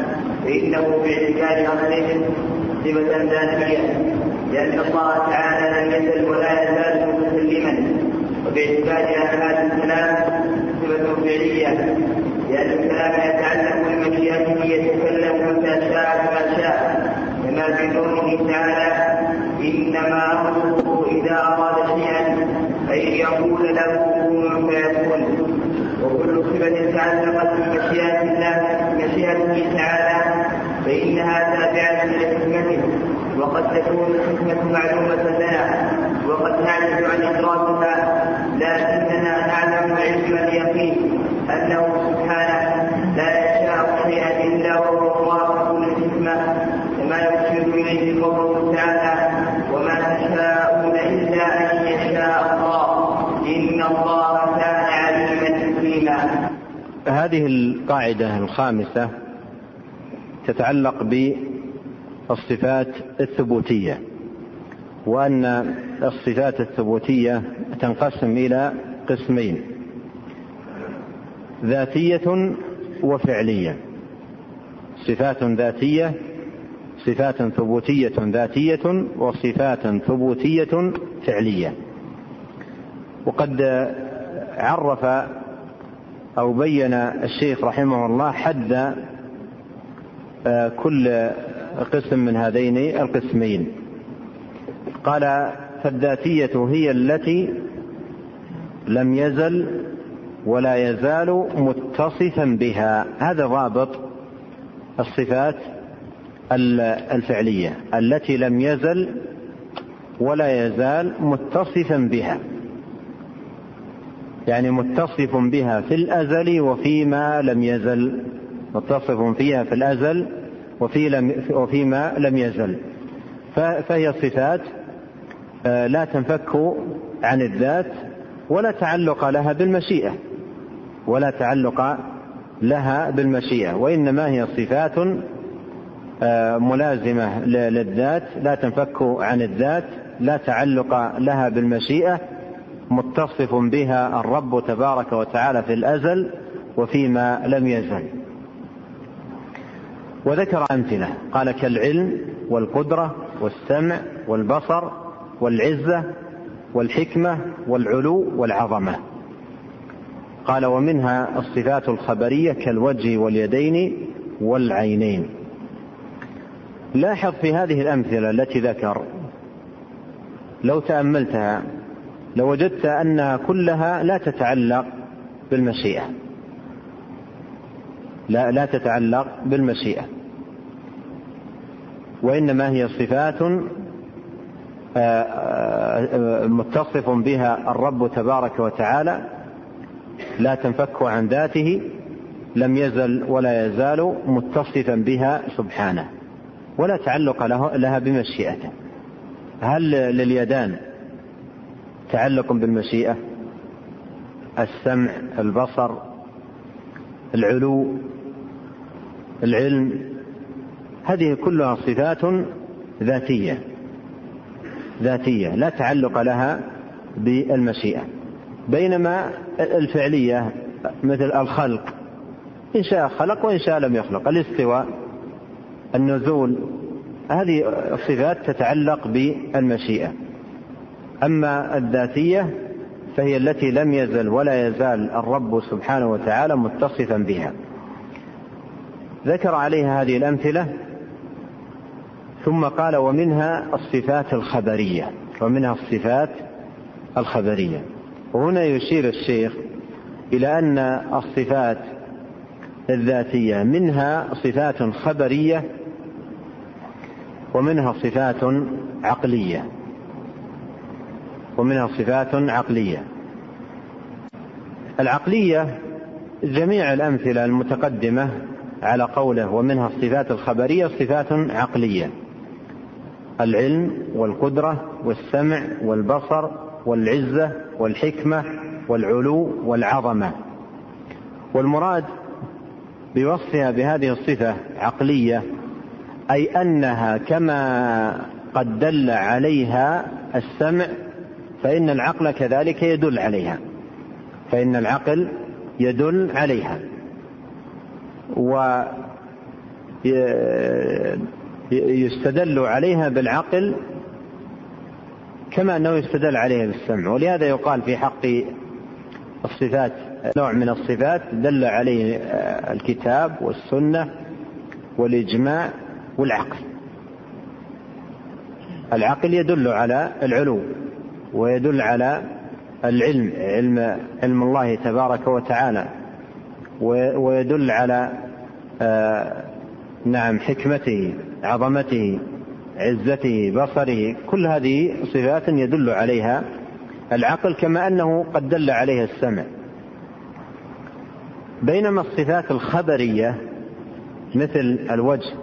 فإنه باعتبار أصله صفة ذاتية لأن الله تعالى لم يزل ولا يزال متكلما وباعتبار أفعال الكلام صفة فعلية لأن الكلام يتعلق بمشيئته يتكلم متى شاء كما شاء كما في قوله تعالى إنما أمره إذا أراد شيئا أن يقول له كن فيكون. وكل صفة تعلقت بمشيئة الله فإنها تابعة لحكمته وقد تكون الحكمة معلومة لنا وقد نعجز عن إدراكها لكننا نعلم علم اليقين أنه سبحانه لا يشاء شيئا إلا وهو موافق للحكمة كما يشير إليه قوله تعالى وما تشاءون إلا أن يشاء الله إن الله كان عليما حكيما. هذه القاعدة الخامسة تتعلق بالصفات الثبوتية وأن الصفات الثبوتية تنقسم إلى قسمين ذاتية وفعلية. صفات ذاتية صفات ثبوتية ذاتية وصفات ثبوتية فعلية. وقد عرف أو بين الشيخ رحمه الله حد كل قسم من هذين القسمين. قال فالذاتية هي التي لم يزل ولا يزال متصفا بها. هذا ضابط الصفات الفعلية التي لم يزل ولا يزال متصفا بها. يعني متصف بها في الأزل وفيما لم يزل. متصف فيها في الأزل وفي لم وفيما لم يزل. فهي صفات آه، لا تنفك عن الذات ولا تعلق لها بالمشيئة. ولا تعلق لها بالمشيئة. وإنما هي صفات آه، ملازمة للذات لا تنفك عن الذات لا تعلق لها بالمشيئة. متصف بها الرب تبارك وتعالى في الأزل وفيما لم يزل. وذكر أمثلة. قال كالعلم والقدرة والسمع والبصر والعزة والحكمة والعلو والعظمة. قال ومنها الصفات الخبرية كالوجه واليدين والعينين. لاحظ في هذه الأمثلة التي ذكر لو تأملتها لوجدت أنها كلها لا تتعلق بالمشيئة. لا لا تتعلق بالمشيئة. وإنما هي صفات آه، آه، متصف بها الرب تبارك وتعالى لا تنفك عن ذاته لم يزل ولا يزال متصفا بها سبحانه ولا تعلق له لها بمشيئته. هل لليدان تعلق بالمشيئة؟ السمع البصر العلو؟ العلم هذه كلها صفات ذاتية ذاتية لا تعلق لها بالمشيئة. بينما الفعلية مثل الخلق إن شاء خلق وإن شاء لم يخلق الاستواء النزول هذه الصفات تتعلق بالمشيئة. أما الذاتية فهي التي لم يزل ولا يزال الرب سبحانه وتعالى متصفا بها. ذكر عليها هذه الأمثلة ثم قال ومنها الصفات الخبرية ومنها الصفات الخبرية. وهنا يشير الشيخ إلى أن الصفات الذاتية منها صفات خبرية ومنها صفات عقلية ومنها صفات عقلية. العقلية جميع الأمثلة المتقدمة على قوله ومنها الصفات الخبرية صفات عقلية. العلم والقدرة والسمع والبصر والعزة والحكمة والعلو والعظمة. والمراد بوصفها بهذه الصفة عقلية أي أنها كما قد دل عليها السمع فإن العقل كذلك يدل عليها. فإن العقل يدل عليها. ويستدل عليها بالعقل كما أنه يستدل عليها بالسمع ولهذا يقال في حق الصفات نوع من الصفات دل عليه الكتاب والسنة والإجماع والعقل. العقل يدل على العلو ويدل على العلم علم علم الله تبارك وتعالى. ويدل على آه، نعم حكمته عظمته عزته بصره كل هذه صفات يدل عليها العقل كما أنه قد دل عليها السمع. بينما الصفات الخبرية مثل الوجه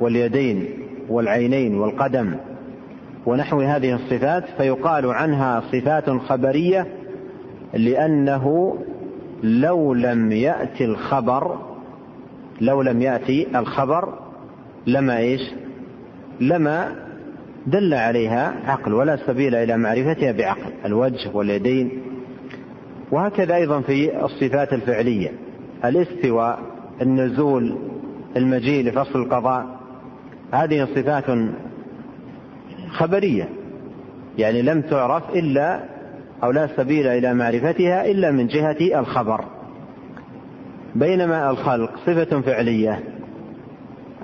واليدين والعينين والقدم ونحو هذه الصفات فيقال عنها صفات خبرية لأنه لو لم يأتي الخبر لو لم يأتي الخبر لما إيش؟ لما دل عليها عقل ولا سبيل إلى معرفتها بعقل الوجه واليدين. وهكذا أيضا في الصفات الفعلية الاستواء النزول المجيء لفصل القضاء. هذه صفات خبرية يعني لم تعرف إلا أو لا سبيل إلى معرفتها إلا من جهة الخبر. بينما الخلق صفة فعلية.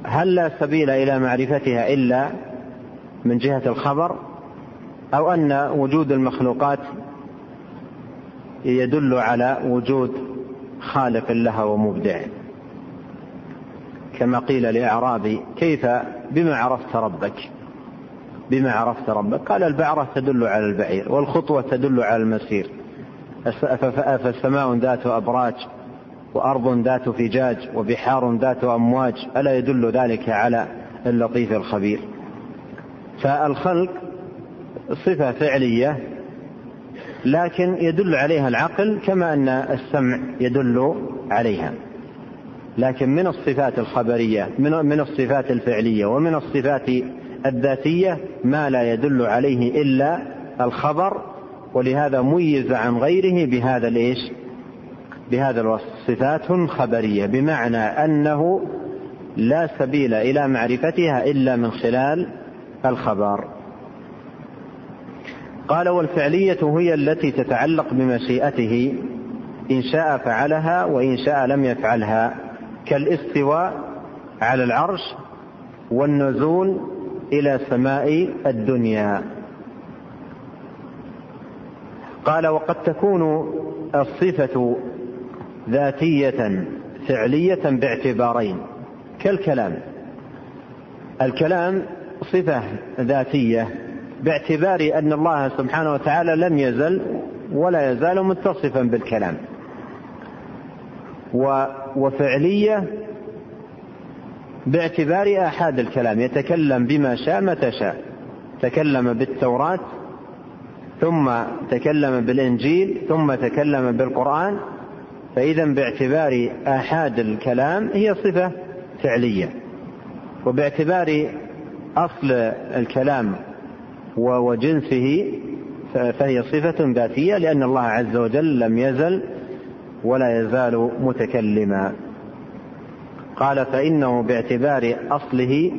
هل لا سبيل إلى معرفتها إلا من جهة الخبر؟ أو أن وجود المخلوقات يدل على وجود خالق لها ومبدع. كما قيل لأعرابي كيف؟ بما عرفت ربك. بما عرفت ربك. قال البعرة تدل على البعير والخطوة تدل على المسير. فالسماء ذات أبراج وأرض ذات فجاج وبحار ذات أمواج. ألا يدل ذلك على اللطيف الخبير. فالخلق صفة فعلية لكن يدل عليها العقل كما أن السمع يدل عليها. لكن من الصفات الخبرية من من الصفات الفعلية ومن الصفات الذاتية ما لا يدل عليه إلا الخبر ولهذا ميز عن غيره بهذا الإيش؟ بهذا الوصف. صفات خبرية بمعنى أنه لا سبيل إلى معرفتها إلا من خلال الخبر. قال والفعلية هي التي تتعلق بمشيئته إن شاء فعلها وإن شاء لم يفعلها كالاستواء على العرش والنزول إلى سماء الدنيا. قال وقد تكون الصفة ذاتية فعلية باعتبارين كالكلام. الكلام صفة ذاتية باعتبار أن الله سبحانه وتعالى لم يزل ولا يزال متصفا بالكلام. وفعلية باعتبار آحاد الكلام يتكلم بما شاء متى شاء. تكلم بالتوراة ثم تكلم بالإنجيل ثم تكلم بالقرآن. فإذا باعتبار آحاد الكلام هي صفة فعلية. وباعتبار أصل الكلام وجنسه فهي صفة ذاتية لأن الله عز وجل لم يزل ولا يزال متكلما. قال فإنه باعتبار أصله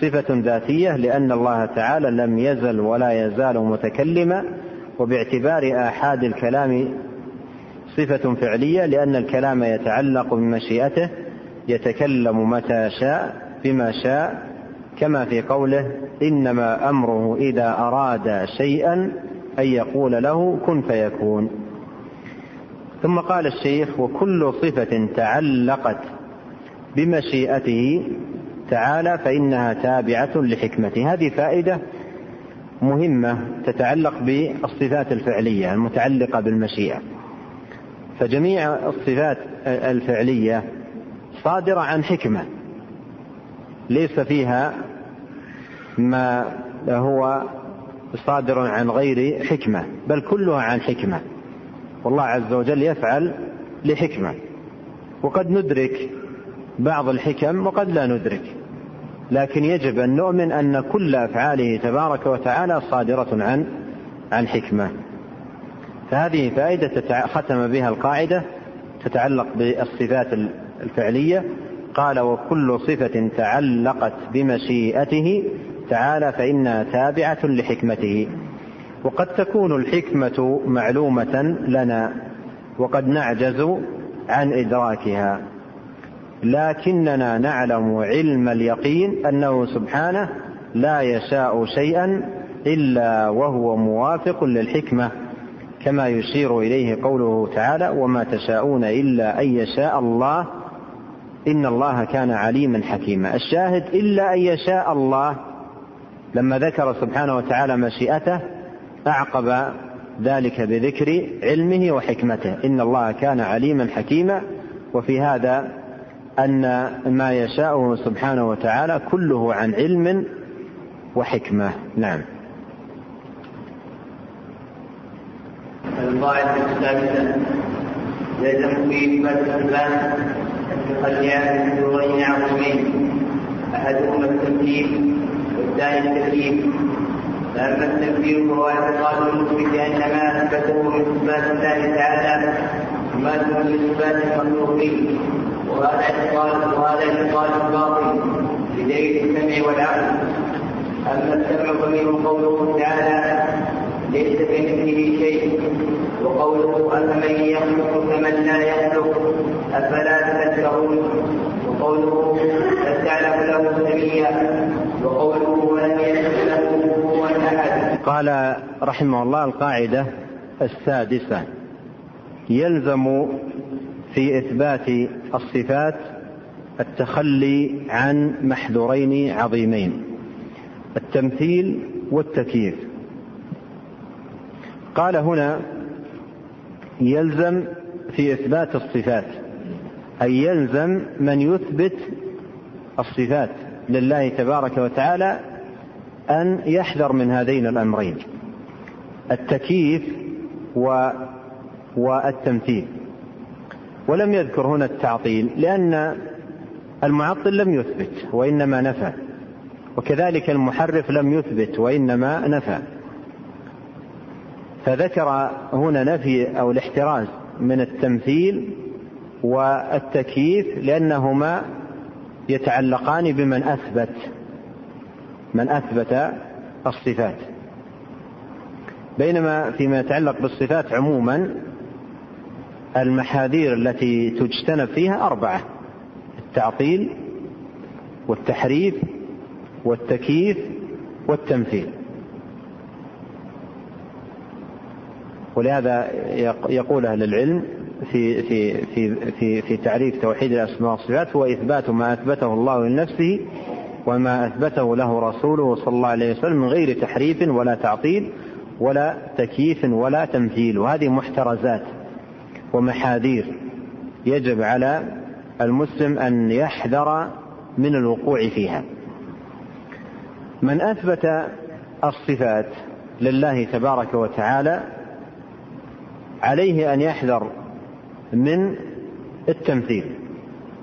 صفة ذاتية لأن الله تعالى لم يزل ولا يزال متكلما وباعتبار آحاد الكلام صفة فعلية لأن الكلام يتعلق بمشيئته يتكلم متى شاء بما شاء كما في قوله إنما أمره إذا أراد شيئا أن يقول له كن فيكون ثم قال الشيخ وكل صفة تعلقت بمشيئته تعالى فإنها تابعة لحكمته. هذه فائدة مهمة تتعلق بالصفات الفعلية المتعلقة بالمشيئة. فجميع الصفات الفعلية صادرة عن حكمة ليس فيها ما هو صادر عن غير حكمة بل كلها عن حكمة. والله عز وجل يفعل لحكمة. وقد ندرك بعض الحكم وقد لا ندرك. لكن يجب أن نؤمن أن كل أفعاله تبارك وتعالى صادرة عن عن حكمة. فهذه فائدة ختم بها القاعدة تتعلق بالصفات الفعلية. قال وكل صفة تعلقت بمشيئته تعالى فإنها تابعة لحكمته. وقد تكون الحكمة معلومة لنا وقد نعجز عن إدراكها. لكننا نعلم علم اليقين أنه سبحانه لا يشاء شيئا إلا وهو موافق للحكمة. كما يشير إليه قوله تعالى وما تشاءون إلا أن يشاء الله إن الله كان عليما حكيما الشاهد إلا أن يشاء الله لما ذكر سبحانه وتعالى مشيئته أعقب ذلك بذكر علمه وحكمته إن الله كان عليما حكيما وفي هذا أن ما يشاءه سبحانه وتعالى كله عن علم وحكمة. نعم. القاعدة السادسة يلزم في إثبات الصفات التقليات بدورين عظيمين أحدهما التمثيل والثاني التكليف فأما التكبير فهو اعتقاد المثبت أن ما أثبته من صفات الله تعالى مماثل لصفات المخلوقين. وهذا اعتقاد وهذا اعتقاد باطل بدليل السمع والعقل. أما السمع فمنه قوله تعالى ليس كمثله شيء وقوله أفمن يخلق كمن لا يخلق؟ أفلا تذكرون? وقوله هل تعلم له سميا وقوله ولم يكن له كفوا أحد. قال رحمه الله القاعدة السادسة. يلزم في إثبات الصفات التخلي عن محذورين عظيمين التمثيل والتكييف. قال هنا يلزم في إثبات الصفات أي يلزم من يثبت الصفات لله تبارك وتعالى أن يحذر من هذين الأمرين التكييف والتمثيل. ولم يذكر هنا التعطيل لأن المعطل لم يثبت وإنما نفى وكذلك المحرف لم يثبت وإنما نفى. فذكر هنا نفي أو الاحتراز من التمثيل والتكييف لأنهما يتعلقان بمن أثبت من أثبت الصفات. بينما فيما يتعلق بالصفات عموما المحاذير التي تجتنب فيها أربعة التعطيل والتحريف والتكييف والتمثيل. ولهذا يقول أهل العلم في في في في في تعريف توحيد الأسماء والصفات هو إثبات ما أثبته الله لنفسه وما أثبته له رسوله صلى الله عليه وسلم من غير تحريف ولا تعطيل ولا تكييف ولا تمثيل. وهذه محترزات. ومحاذير. يجب على المسلم أن يحذر من الوقوع فيها. من أثبت الصفات لله تبارك وتعالى عليه أن يحذر من التمثيل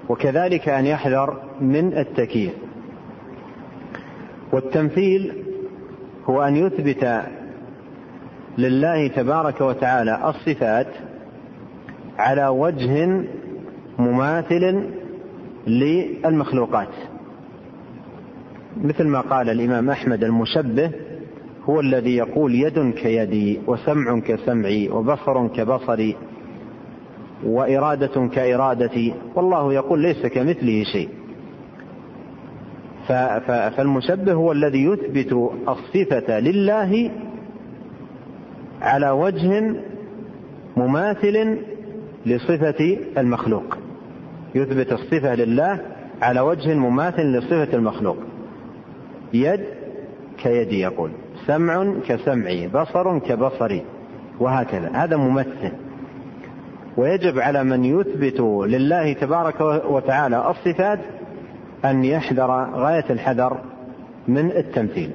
وكذلك أن يحذر من التكييف. والتمثيل هو أن يثبت لله تبارك وتعالى الصفات على وجه مماثل للمخلوقات. مثل ما قال الإمام أحمد المشبه هو الذي يقول يد كيدي وسمع كسمعي وبصر كبصري وإرادة كإرادتي والله يقول ليس كمثله شيء. فالمشبه هو الذي يثبت الصفة لله على وجه مماثل لصفة المخلوق. يثبت الصفة لله على وجه مماثل لصفة المخلوق. يد كيدي يقول سمع كسمعي بصر كبصري وهكذا. هذا ممثل. ويجب على من يثبت لله تبارك وتعالى الصفات أن يحذر غاية الحذر من التمثيل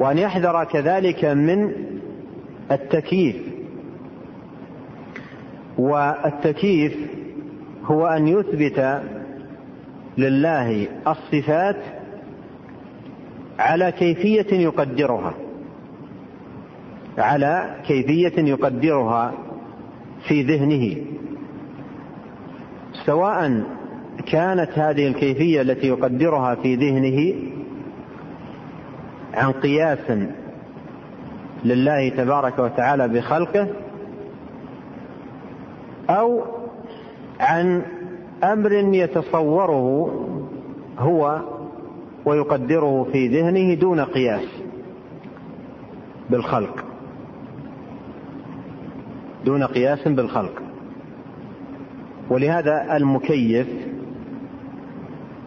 وأن يحذر كذلك من التكييف والتكييف هو أن يثبت لله الصفات على كيفية يقدرها على كيفية يقدرها في ذهنه. سواء كانت هذه الكيفية التي يقدرها في ذهنه عن قياس لله تبارك وتعالى بخلقه أو عن أمر يتصوره هو ويقدره في ذهنه دون قياس بالخلق. دون قياس بالخلق. ولهذا المكيف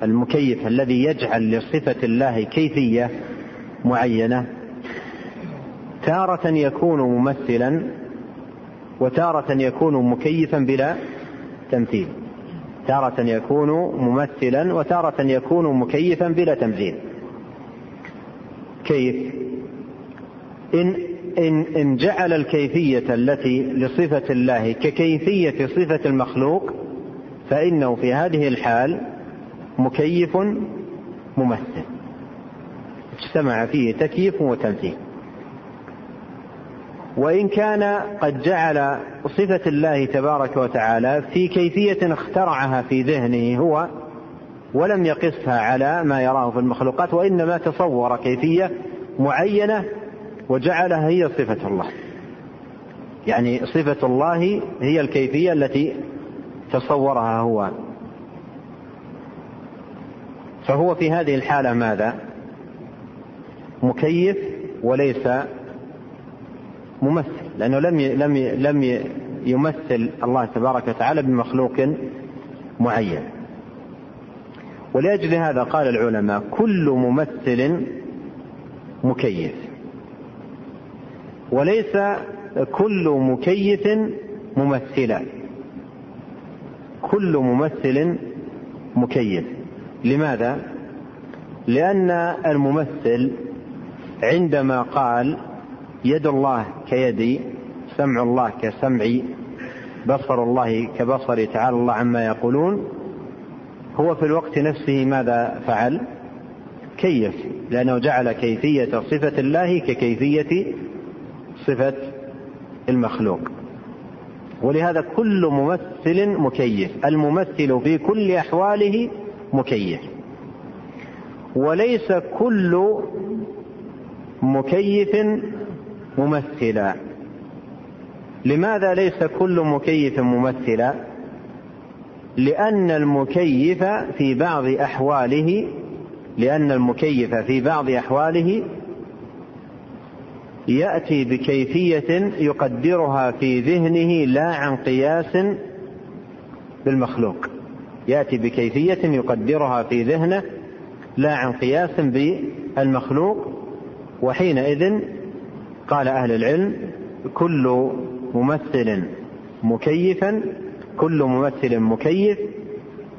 المكيف الذي يجعل لصفة الله كيفية معينة تارة يكون ممثلا وتارة يكون مكيفا بلا تمثيل. تارة يكون ممثلا وتارة يكون مكيفا بلا تمثيل. كيف؟ إن إن إن جعل الكيفية التي لصفة الله ككيفية صفة المخلوق فإنه في هذه الحال مكيف ممثل. اجتمع فيه تكييف وتمثيل. وإن كان قد جعل صفة الله تبارك وتعالى في كيفية اخترعها في ذهنه هو ولم يقسها على ما يراه في المخلوقات وإنما تصور كيفية معينة وجعلها هي صفة الله. يعني صفة الله هي الكيفية التي تصورها هو. فهو في هذه الحالة ماذا؟ مكيف وليس ممثل لأنه لم لم لم يمثل الله تبارك وتعالى بمخلوق معين. ولأجل هذا قال العلماء كل ممثل مكيف. وليس كل مكيف ممثلا. كل ممثل مكيف. لماذا؟ لأن الممثل عندما قال يد الله كيدي سمع الله كسمعي بصر الله كبصري تعالى الله عما يقولون. هو في الوقت نفسه ماذا فعل؟ كيف؟ لأنه جعل كيفية صفة الله ككيفية صفة المخلوق. ولهذا كل ممثل مكيف الممثل في كل أحواله مكيف. وليس كل مكيف ممثلا. لماذا ليس كل مكيف ممثلا؟ لأن المكيف في بعض أحواله لأن المكيف في بعض أحواله يأتي بكيفية يقدرها في ذهنه لا عن قياس بالمخلوق. يأتي بكيفية يقدرها في ذهنه لا عن قياس بالمخلوق وحينئذ قال أهل العلم كل ممثل مكيفا كل ممثل مكيف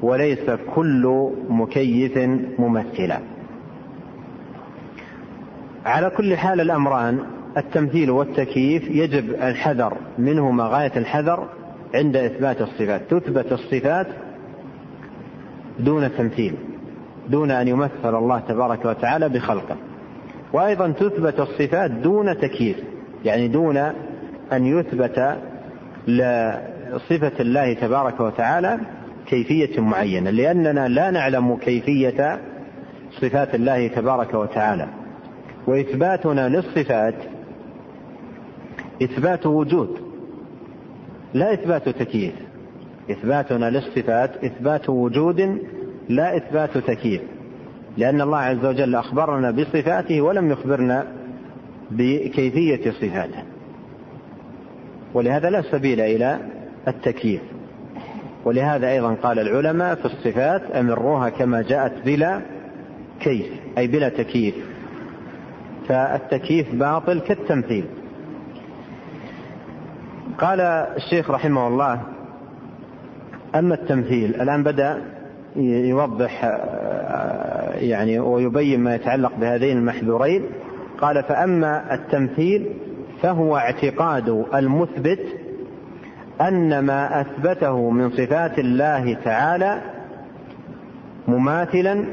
وليس كل مكيف ممثلا. على كل حال الأمران التمثيل والتكييف يجب الحذر منهما غاية الحذر عند إثبات الصفات. تثبت الصفات دون تمثيل دون أن يمثل الله تبارك وتعالى بخلقه. وأيضا تثبت الصفات دون تكييف يعني دون أن يثبت لصفة الله تبارك وتعالى كيفية معينة لأننا لا نعلم كيفية صفات الله تبارك وتعالى. وإثباتنا للصفات إثبات وجود لا إثبات تكييف. إثباتنا للصفات إثبات وجود لا إثبات تكييف. لأن الله عز وجل أخبرنا بصفاته ولم يخبرنا بكيفية صفاته. ولهذا لا سبيل إلى التكييف. ولهذا أيضا قال العلماء في الصفات أمروها كما جاءت بلا كيف أي بلا تكييف. فالتكييف باطل كالتمثيل. قال الشيخ رحمه الله أما التمثيل الآن بدأ يوضح يعني ويبين ما يتعلق بهذين المحذورين. قال فأما التمثيل فهو اعتقاد المثبت أن ما أثبته من صفات الله تعالى مماثلا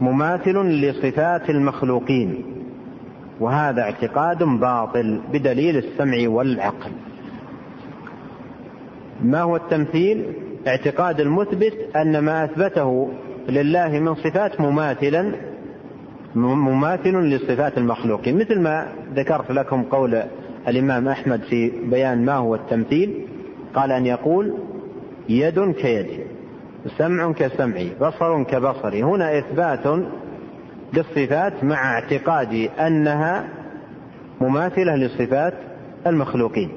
مماثل لصفات المخلوقين. وهذا اعتقاد باطل بدليل السمع والعقل. ما هو التمثيل؟ اعتقاد المثبت أن ما أثبته لله من صفات مماثلا مماثل لصفات المخلوقين مثل ما ذكرت لكم قول الإمام أحمد في بيان ما هو التمثيل قال أن يقول يد كيدي سمع كسمعي بصر كبصري هنا إثبات للصفات مع اعتقاد أنها مماثلة لصفات المخلوقين.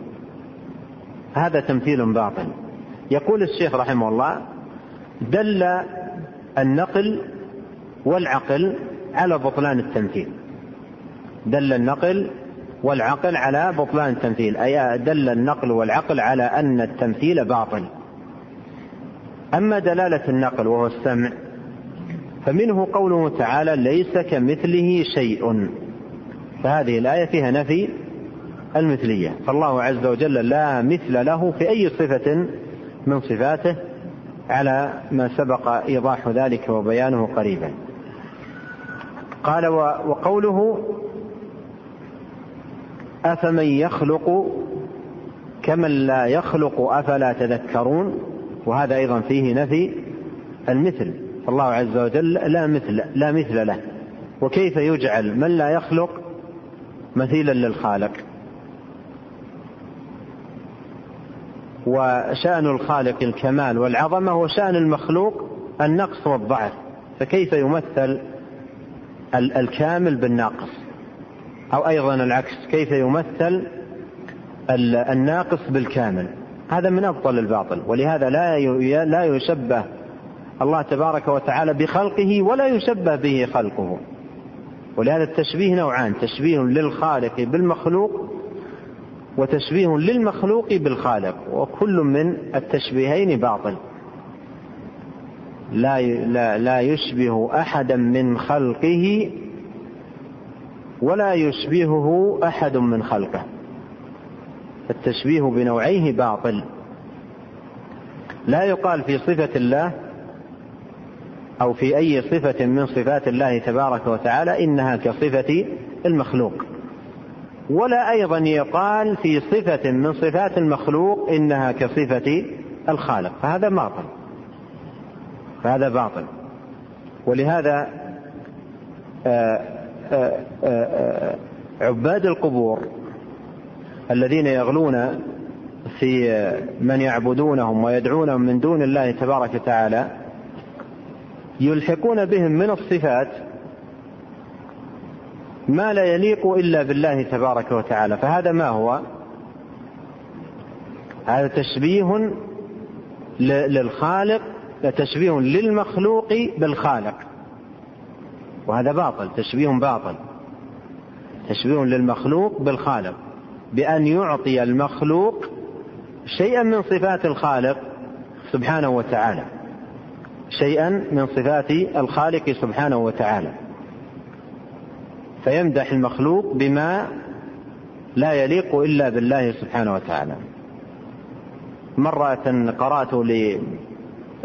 هذا تمثيل باطل. يقول الشيخ رحمه الله دل النقل والعقل على بطلان التمثيل. دل النقل والعقل على بطلان التمثيل أي دل النقل والعقل على أن التمثيل باطل. أما دلالة النقل وهو السمع فمنه قوله تعالى ليس كمثله شيء. فهذه الآية فيها نفي المثلية. فالله عز وجل لا مثل له في أي صفة من صفاته على ما سبق إيضاح ذلك وبيانه قريبا. قال وقوله أفمن يخلق كمن لا يخلق أفلا تذكرون؟ وهذا أيضا فيه نفي المثل. فالله عز وجل لا مثل لا مثل له. وكيف يجعل من لا يخلق مثيلا للخالق؟ وشأن الخالق الكمال والعظمة وشأن المخلوق النقص والضعف. فكيف يمثل الكامل بالناقص؟ أو أيضا العكس كيف يمثل الناقص بالكامل؟ هذا من أبطل الباطل ولهذا لا لا يشبه الله تبارك وتعالى بخلقه ولا يشبه به خلقه. ولهذا التشبيه نوعان تشبيه للخالق بالمخلوق وتشبيه للمخلوق بالخالق وكل من التشبيهين باطل. لا لا لا يشبه أحدا من خلقه ولا يشبهه أحد من خلقه. التشبيه بنوعيه باطل. لا يقال في صفة الله أو في أي صفة من صفات الله تبارك وتعالى إنها كصفة المخلوق. ولا أيضا يقال في صفة من صفات المخلوق إنها كصفة الخالق. فهذا باطل. فهذا باطل. ولهذا آآ آآ آآ عباد القبور الذين يغلون في من يعبدونهم ويدعونهم من دون الله تبارك وتعالى يلحقون بهم من الصفات ما لا يليق إلا بالله تبارك وتعالى. فهذا ما هو؟ هذا تشبيه للخالق تشبيه للمخلوق بالخالق. وهذا باطل تشبيه باطل. تشبيه للمخلوق بالخالق. بأن يعطي المخلوق شيئا من صفات الخالق سبحانه وتعالى. شيئا من صفات الخالق سبحانه وتعالى. فيمدح المخلوق بما لا يليق إلا بالله سبحانه وتعالى. مرة قرأت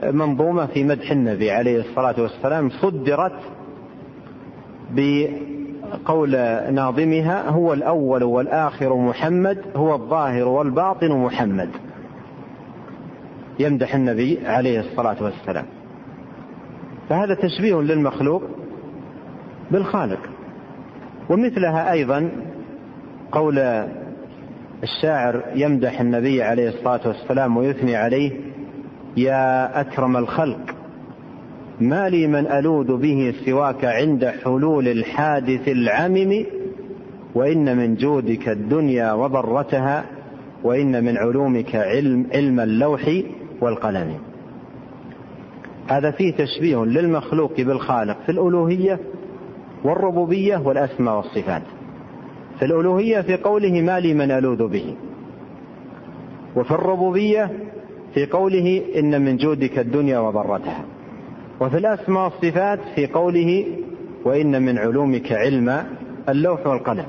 لمنظومة في مدح النبي عليه الصلاة والسلام صدرت بقول ناظمها هو الأول والآخر محمد هو الظاهر والباطن محمد. يمدح النبي عليه الصلاة والسلام. فهذا تشبيه للمخلوق بالخالق. ومثلها أيضا قول الشاعر يمدح النبي عليه الصلاة والسلام ويثني عليه يا أكرم الخلق ما لي من ألوذ به سواك عند حلول الحادث العمم وإن من جودك الدنيا وضرتها وإن من علومك علم, علم اللوح والقلم. هذا فيه تشبيه للمخلوق بالخالق في الألوهية والربوبية والأسماء والصفات. في الألوهية في قوله ما لي من ألوذ به. وفي الربوبية في قوله إن من جودك الدنيا وضرتها. وفي الأسماء والصفات في قوله وإن من علومك علم اللوح والقلم.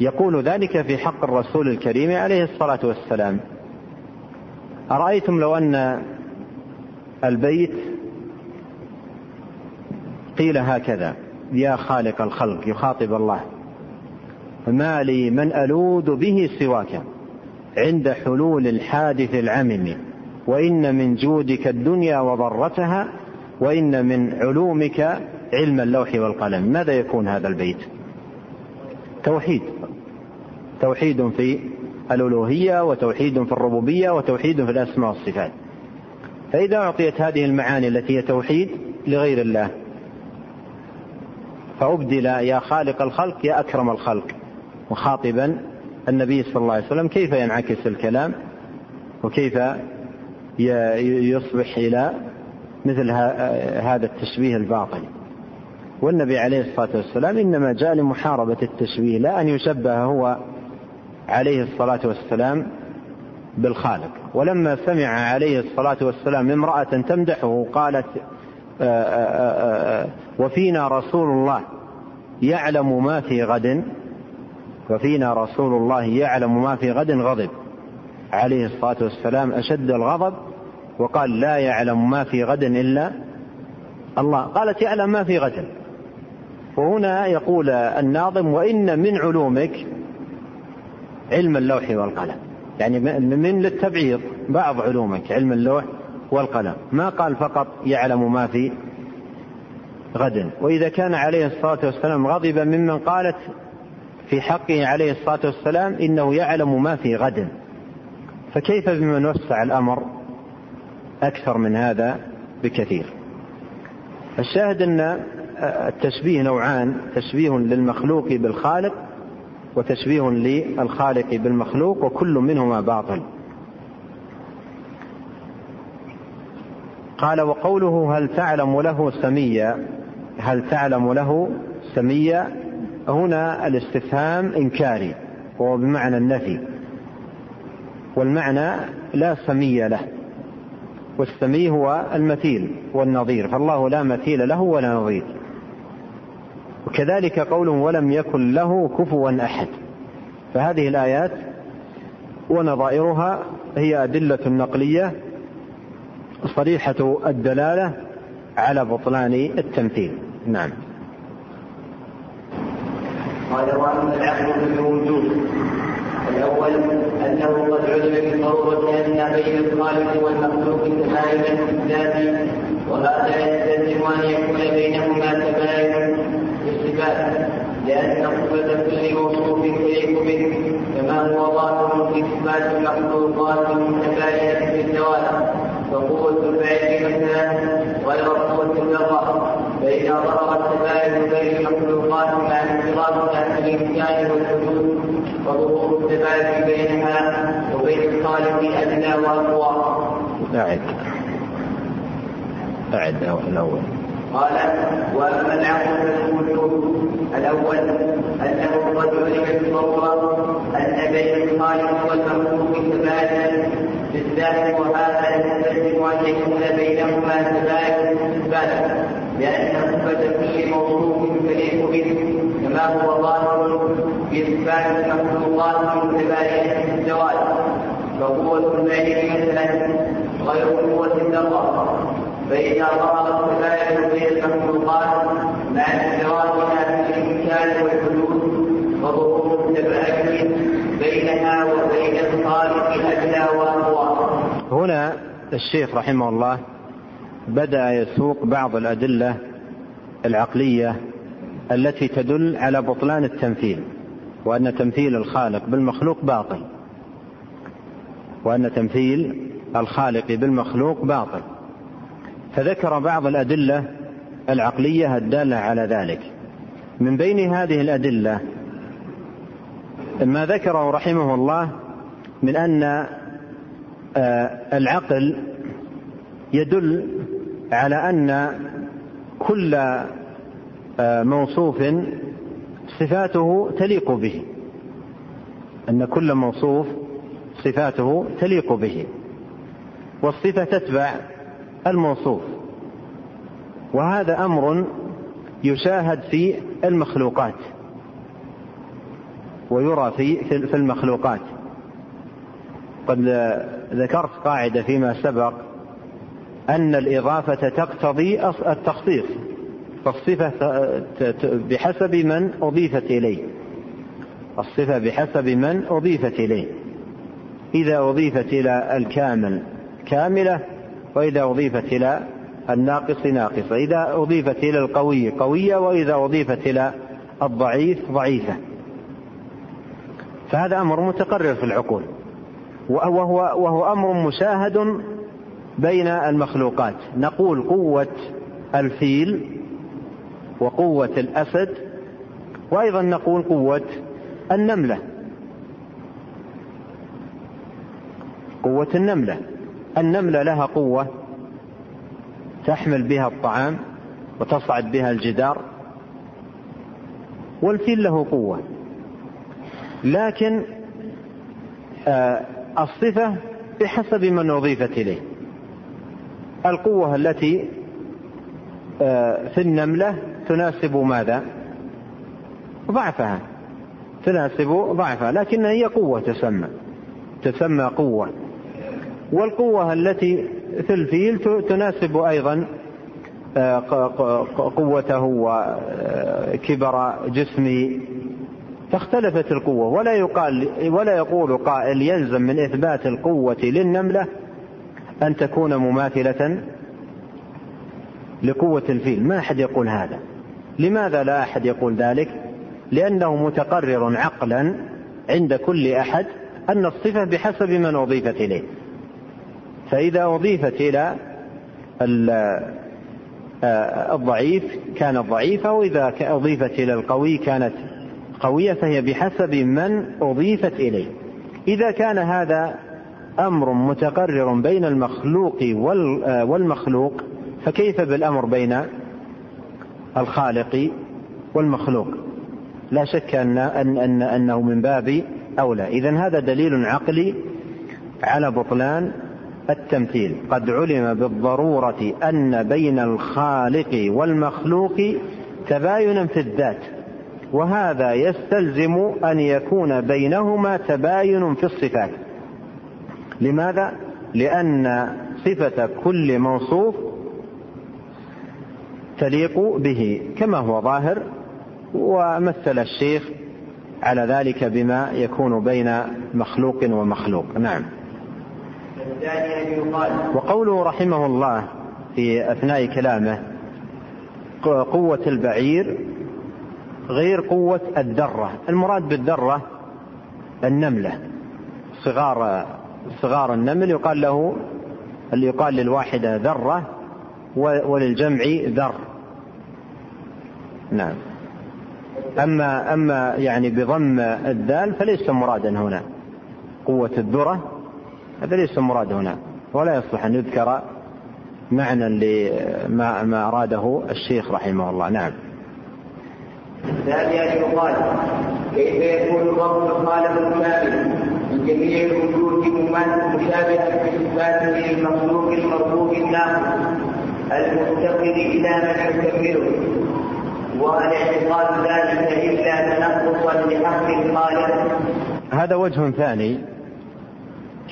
يقول ذلك في حق الرسول الكريم عليه الصلاة والسلام. أرأيتم لو أن البيت قيل هكذا. يا خالق الخلق يخاطب الله. ما لي من ألوذ به سواك عند حلول الحادث العمم وإن من جودك الدنيا وضرتها وإن من علومك علم اللوح والقلم. ماذا يكون هذا البيت؟ توحيد. توحيد في الألوهية وتوحيد في الربوبية وتوحيد في الأسماء والصفات. فإذا أعطيت هذه المعاني التي هي توحيد لغير الله فأبدل يا خالق الخلق يا أكرم الخلق. مخاطبا النبي صلى الله عليه وسلم كيف ينعكس الكلام وكيف يصبح إلى مثل هذا التشبيه الباطل. والنبي عليه الصلاة والسلام إنما جاء لمحاربة التشبيه لا أن يشبه هو عليه الصلاة والسلام بالخالق. ولما سمع عليه الصلاة والسلام امرأة تمدحه قالت آه، آه، آه، وفينا رسول الله يعلم ما في غد. وفينا رسول الله يعلم ما في غد غضب. عليه الصلاة والسلام أشد الغضب وقال لا يعلم ما في غد إلا الله. قالت يعلم ما في غد. وهنا يقول الناظم وإن من علومك علم اللوح والقلم. يعني من للتبعيض بعض علومك علم اللوح والقلم. ما قال فقط يعلم ما في غد. وإذا كان عليه الصلاة والسلام غضب ممن قالت في حقه عليه الصلاة والسلام إنه يعلم ما في غد. فكيف بمن وسع الأمر أكثر من هذا بكثير؟ الشاهد أن التشبيه نوعان تشبيه للمخلوق بالخالق وتشبيه للخالق بالمخلوق وكل منهما باطل. قال وقوله هل تعلم له سميا هل تعلم له سميا هنا الاستفهام إنكاري وهو بمعنى النفي. والمعنى لا سمي له والسمي هو المثيل والنظير فالله لا مثيل له ولا نظير. وكذلك قوله ولم يكن له كفوا أحد. فهذه الآيات ونظائرها هي أدلة نقلية صريحة الدلالة على بطلان التمثيل. نعم. قال وأما العقل بالوجود الأول أنه قد علم بالضروره أن بين الخالق والمخلوق تباينا في الذات وهذا يستلزم ان يكون بينهما تباين في الصفات لأن صفة كل موصوف تليق به كما هو ظاهر في صفات المخلوقات المتباينه في الزوال وقوة البيت مثلا غير قوة اللغة فإذا ضرب التباين بين المخلوقات مع انقراض تحت الإمكان والحدود وظهور التباين بينها وبين الخالق أدنى وأقوى. أعد. أعد الأول. قال وأما العقل فالوجود الأول أنه قد علم بالضروره أن بين الخالق والمخلوق تبادل في الذات وهذا يستلزم ان يكون بينهما ثبات ثبات لأن صفه كل موصوف تليق به كما هو ظاهر في اثبات المخلوقات من كبائر الزواج فقوه الليل مثلا غير قوة الذره فإذا ظهرت الكبائر بين المخلوقات مع انفرادها في الإمكان والحدود وظهور التباين بينها وبين الخالق أدنى وأقوى. هنا الشيخ رحمه الله بدأ يسوق بعض الأدلة العقلية التي تدل على بطلان التمثيل وأن تمثيل الخالق بالمخلوق باطل وأن تمثيل الخالق بالمخلوق باطل. فذكر بعض الأدلة العقلية الدالة على ذلك. من بين هذه الأدلة ما ذكره رحمه الله من أن العقل يدل على أن كل آه، موصوف صفاته تليق به. أن كل موصوف صفاته تليق به. والصفة تتبع الموصوف. وهذا أمر يشاهد في المخلوقات. ويرى في المخلوقات. قد ذكرت قاعدة فيما سبق أن الإضافة تقتضي التخصيص فالصفه بحسب من أضيفت إليه. الصفة بحسب من أضيفت إليه. إذا أضيفت إلى الكامل كاملة وإذا أضيفت إلى الناقص ناقصة. إذا أضيفت إلى القوي قوية وإذا أضيفت إلى الضعيف ضعيفة. فهذا أمر متقرر في العقول. وهو, وهو أمر مشاهد بين المخلوقات. نقول قوة الفيل وقوة الأسد وأيضا نقول قوة النملة. قوة النملة. النملة لها قوة تحمل بها الطعام وتصعد بها الجدار والفيل له قوة. لكن آه، الصفة بحسب من أضيفت إليه. القوة التي آه، في النملة تناسب ماذا؟ ضعفها. تناسب ضعفها لكن هي قوة تسمى. تسمى قوة. والقوة التي في الفيل تناسب أيضا آه، قوته وكبر جسمه فاختلفت القوة. ولا يقال ولا يقول قائل يلزم من إثبات القوة للنملة أن تكون مماثلة لقوة الفيل. ما أحد يقول هذا. لماذا لا أحد يقول ذلك؟ لأنه متقرر عقلا عند كل أحد أن الصفة بحسب من أضيفت إليه. فإذا أضيفت إلى آه، الضعيف كانت ضعيفة وإذا أضيفت إلى القوي كانت قوية فهي بحسب من أضيفت إليه. إذا كان هذا أمر متقرر بين المخلوق آه، والمخلوق فكيف بالأمر بين الخالق والمخلوق؟ لا شك أن, أن, أن أنه من باب أولى. إذا هذا دليل عقلي على بطلان التمثيل. قد علم بالضرورة أن بين الخالق والمخلوق تباينا في الذات. وهذا يستلزم أن يكون بينهما تباين في الصفات. لماذا؟ لأن صفة كل موصوف تليق به كما هو ظاهر ومثل الشيخ على ذلك بما يكون بين مخلوق ومخلوق. نعم. وقوله رحمه الله في أثناء كلامه قوة البعير غير قوة الذرة. المراد بالذرة النملة. صغار صغار النمل يقال له اللي يقال للواحدة ذرة وللجمع ذر. نعم. أما أما يعني بضم الدال فليس مرادا هنا. قوة الذرة هذا ليس مراد هنا. ولا يصلح أن يذكر معنى لما ما أراده الشيخ رحمه الله. نعم. ثانيا يقال كيف يكون الرب الخالق الكامل من جميع الوجود مشابها في صفاته للمخلوق المرفوع الناقص المفتقر إلى من يكمله وهل اعتقاد ذلك إلا تنقصا لحق الخالق. هذا وجه ثاني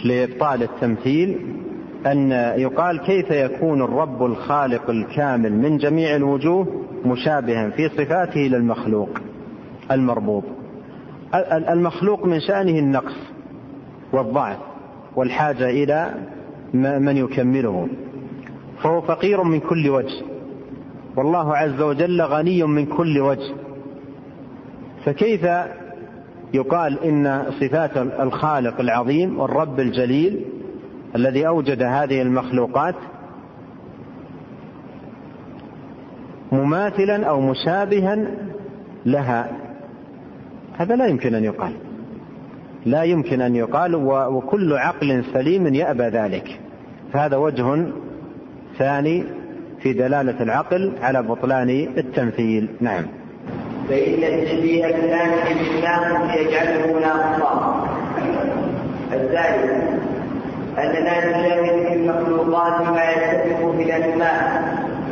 لإبطال التمثيل أن يقال كيف يكون الرب الخالق الكامل من جميع الوجوه مشابها في صفاته للمخلوق المربوط. المخلوق من شأنه النقص والضعف والحاجة إلى من يكمله. فهو فقير من كل وجه. والله عز وجل غني من كل وجه. فكيف يقال إن صفات الخالق العظيم والرب الجليل الذي أوجد هذه المخلوقات مماثلا أو مشابها لها. هذا لا يمكن أن يقال. لا يمكن أن يقال وكل عقل سليم يأبى ذلك. فهذا وجه ثاني في دلالة العقل على بطلان التمثيل. نعم. فإن التشبيه الثاني بالناقص يجعله ناقصا. الثالث أننا نشاهد في المخلوقات ما يتفق في الأسماء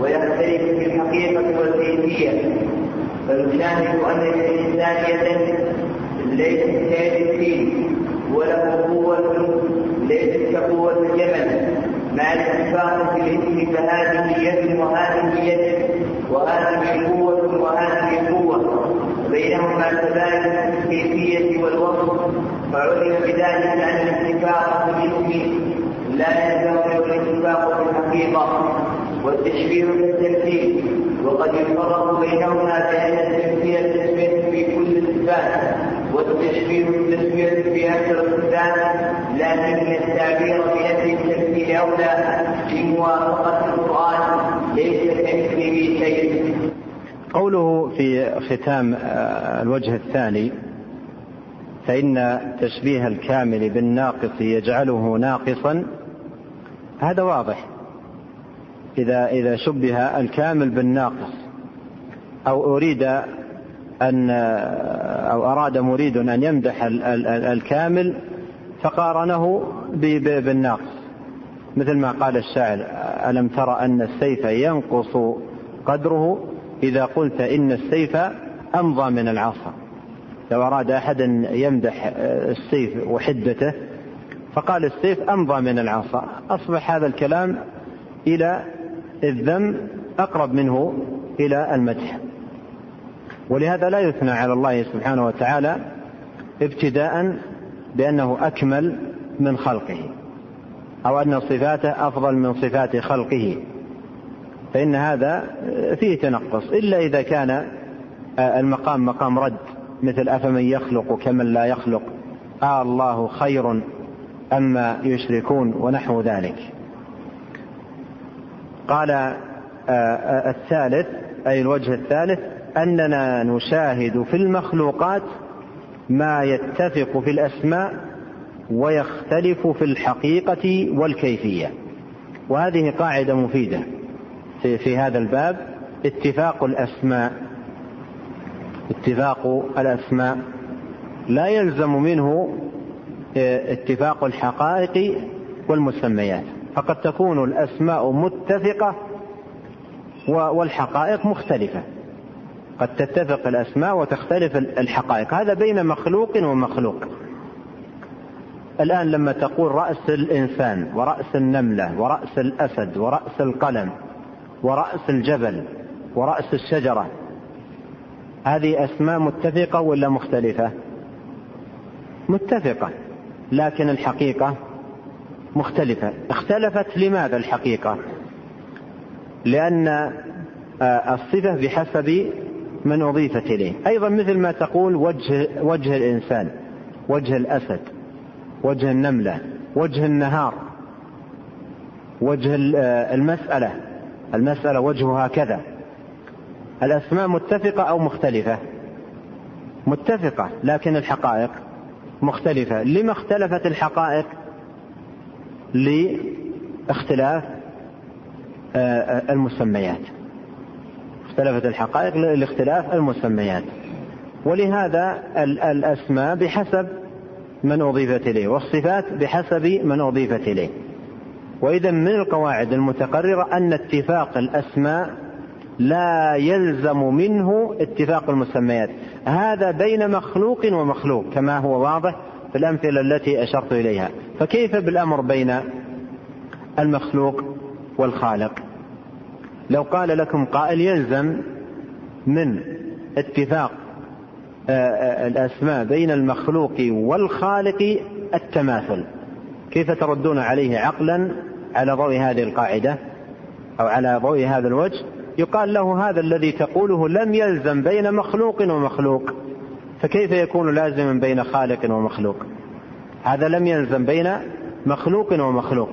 ويختلف في الحقيقة والكيفية. فنشاهد أن الإنسان يدا ليست كيد الفيل وله قوة ليست كقوة الجبل مع الاتفاق في الاسم فهذه يد وهذه يد وهذه قوة وهذه قوة. بينهما كذلك في الكيفية والوصف. فعلم بذلك أن الاتفاق في الاسم لا يلزم الاتفاق في الحقيقة والتشبيه بالتمثيل وقد يفرق بينهما بأن التمثيل التسمية في كل الصفات والتشبيه التسمية في أكثر الصفات لكن التعبير بأن التمثيل أولى بموافقة القرآن ليس كمثله شيء. قوله في ختام آه، الوجه الثاني فإن تشبيه الكامل بالناقص يجعله ناقصا. هذا واضح. إذا إذا شبه الكامل بالناقص أو أريد أن أو أراد مريد أن يمدح الكامل فقارنه بالناقص. مثل ما قال الشاعر ألم ترى أن السيف ينقص قدره؟ إذا قلت إن السيف أمضى من العصا. لو أراد أحد أن يمدح السيف وحدته فقال السيف أمضى من العصا. أصبح هذا الكلام إلى الذم أقرب منه إلى المدح. ولهذا لا يثنى على الله سبحانه وتعالى ابتداء بأنه أكمل من خلقه أو أن صفاته أفضل من صفات خلقه. فإن هذا فيه تنقص إلا إذا كان المقام مقام رد. مثل أفمن يخلق كمن لا يخلق؟ آه الله خير أما يشركون ونحو ذلك. قال آه، آه، الثالث أي الوجه الثالث أننا نشاهد في المخلوقات ما يتفق في الأسماء ويختلف في الحقيقة والكيفية. وهذه قاعدة مفيدة في, في هذا الباب اتفاق الأسماء. اتفاق الأسماء. لا يلزم منه آه، اتفاق الحقائق والمسميات. فقد تكون الأسماء متفقة والحقائق مختلفة. قد تتفق الأسماء وتختلف الحقائق. هذا بين مخلوق ومخلوق. الآن لما تقول رأس الإنسان ورأس النملة ورأس الأسد ورأس القلم ورأس الجبل ورأس الشجرة هذه أسماء متفقة ولا مختلفة؟ متفقة لكن الحقيقة مختلفة. اختلفت لماذا الحقيقة؟ لأن آه، الصفة بحسب من أضيفت إليه. أيضا مثل ما تقول وجه, وجه الإنسان وجه الأسد وجه النملة وجه النهار وجه آه، المسألة. المسألة وجهها كذا. الأسماء متفقة أو مختلفة؟ متفقة لكن الحقائق مختلفة. لما اختلفت الحقائق؟ اختلاف آه، المسميات. اختلفت الحقائق لاختلاف المسميات. ولهذا الأسماء بحسب من أضيفت إليه والصفات بحسب من أضيفت إليه. وإذا من القواعد المتقررة أن اتفاق الأسماء لا يلزم منه اتفاق المسميات. هذا بين مخلوق ومخلوق كما هو واضح في الأمثلة التي أشرت إليها. فكيف بالأمر بين المخلوق والخالق؟ لو قال لكم قائل يلزم من اتفاق آه، آه، الأسماء بين المخلوق والخالق التماثل. كيف تردون عليه عقلا على ضوء هذه القاعدة أو على ضوء هذا الوجه؟ يقال له هذا الذي تقوله لم يلزم بين مخلوق ومخلوق. فكيف يكون لازما بين خالق ومخلوق؟ هذا لم يلزم بين مخلوق ومخلوق.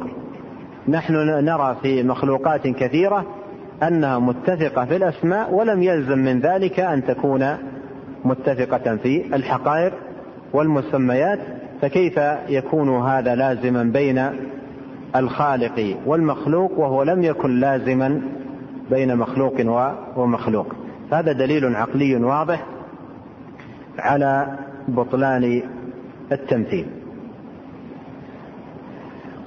نحن نرى في مخلوقات كثيرة أنها متفقة في الأسماء ولم يلزم من ذلك أن تكون متفقة في الحقائق والمسميات. فكيف يكون هذا لازما بين الخالق والمخلوق وهو لم يكن لازما بين مخلوق ومخلوق. هذا دليل عقلي واضح على بطلان التمثيل.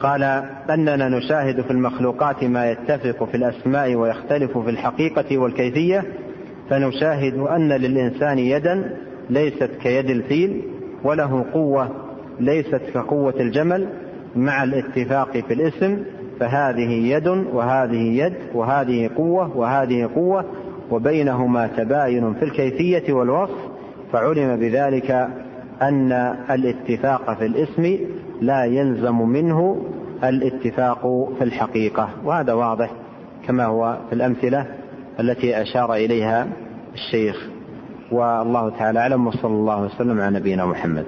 قال أننا نشاهد في المخلوقات ما يتفق في الأسماء ويختلف في الحقيقة والكيفية فنشاهد أن للإنسان يدا ليست كيد الفيل وله قوة ليست كقوة الجمل مع الاتفاق في الاسم فهذه يد وهذه يد وهذه قوة وهذه قوة وبينهما تباين في الكيفية والوصف فعلم بذلك أن الاتفاق في الاسم لا يلزم منه الاتفاق في الحقيقة. وهذا واضح كما هو في الأمثلة التي أشار إليها الشيخ. والله تعالى أعلم وصلى الله وسلم على نبينا محمد.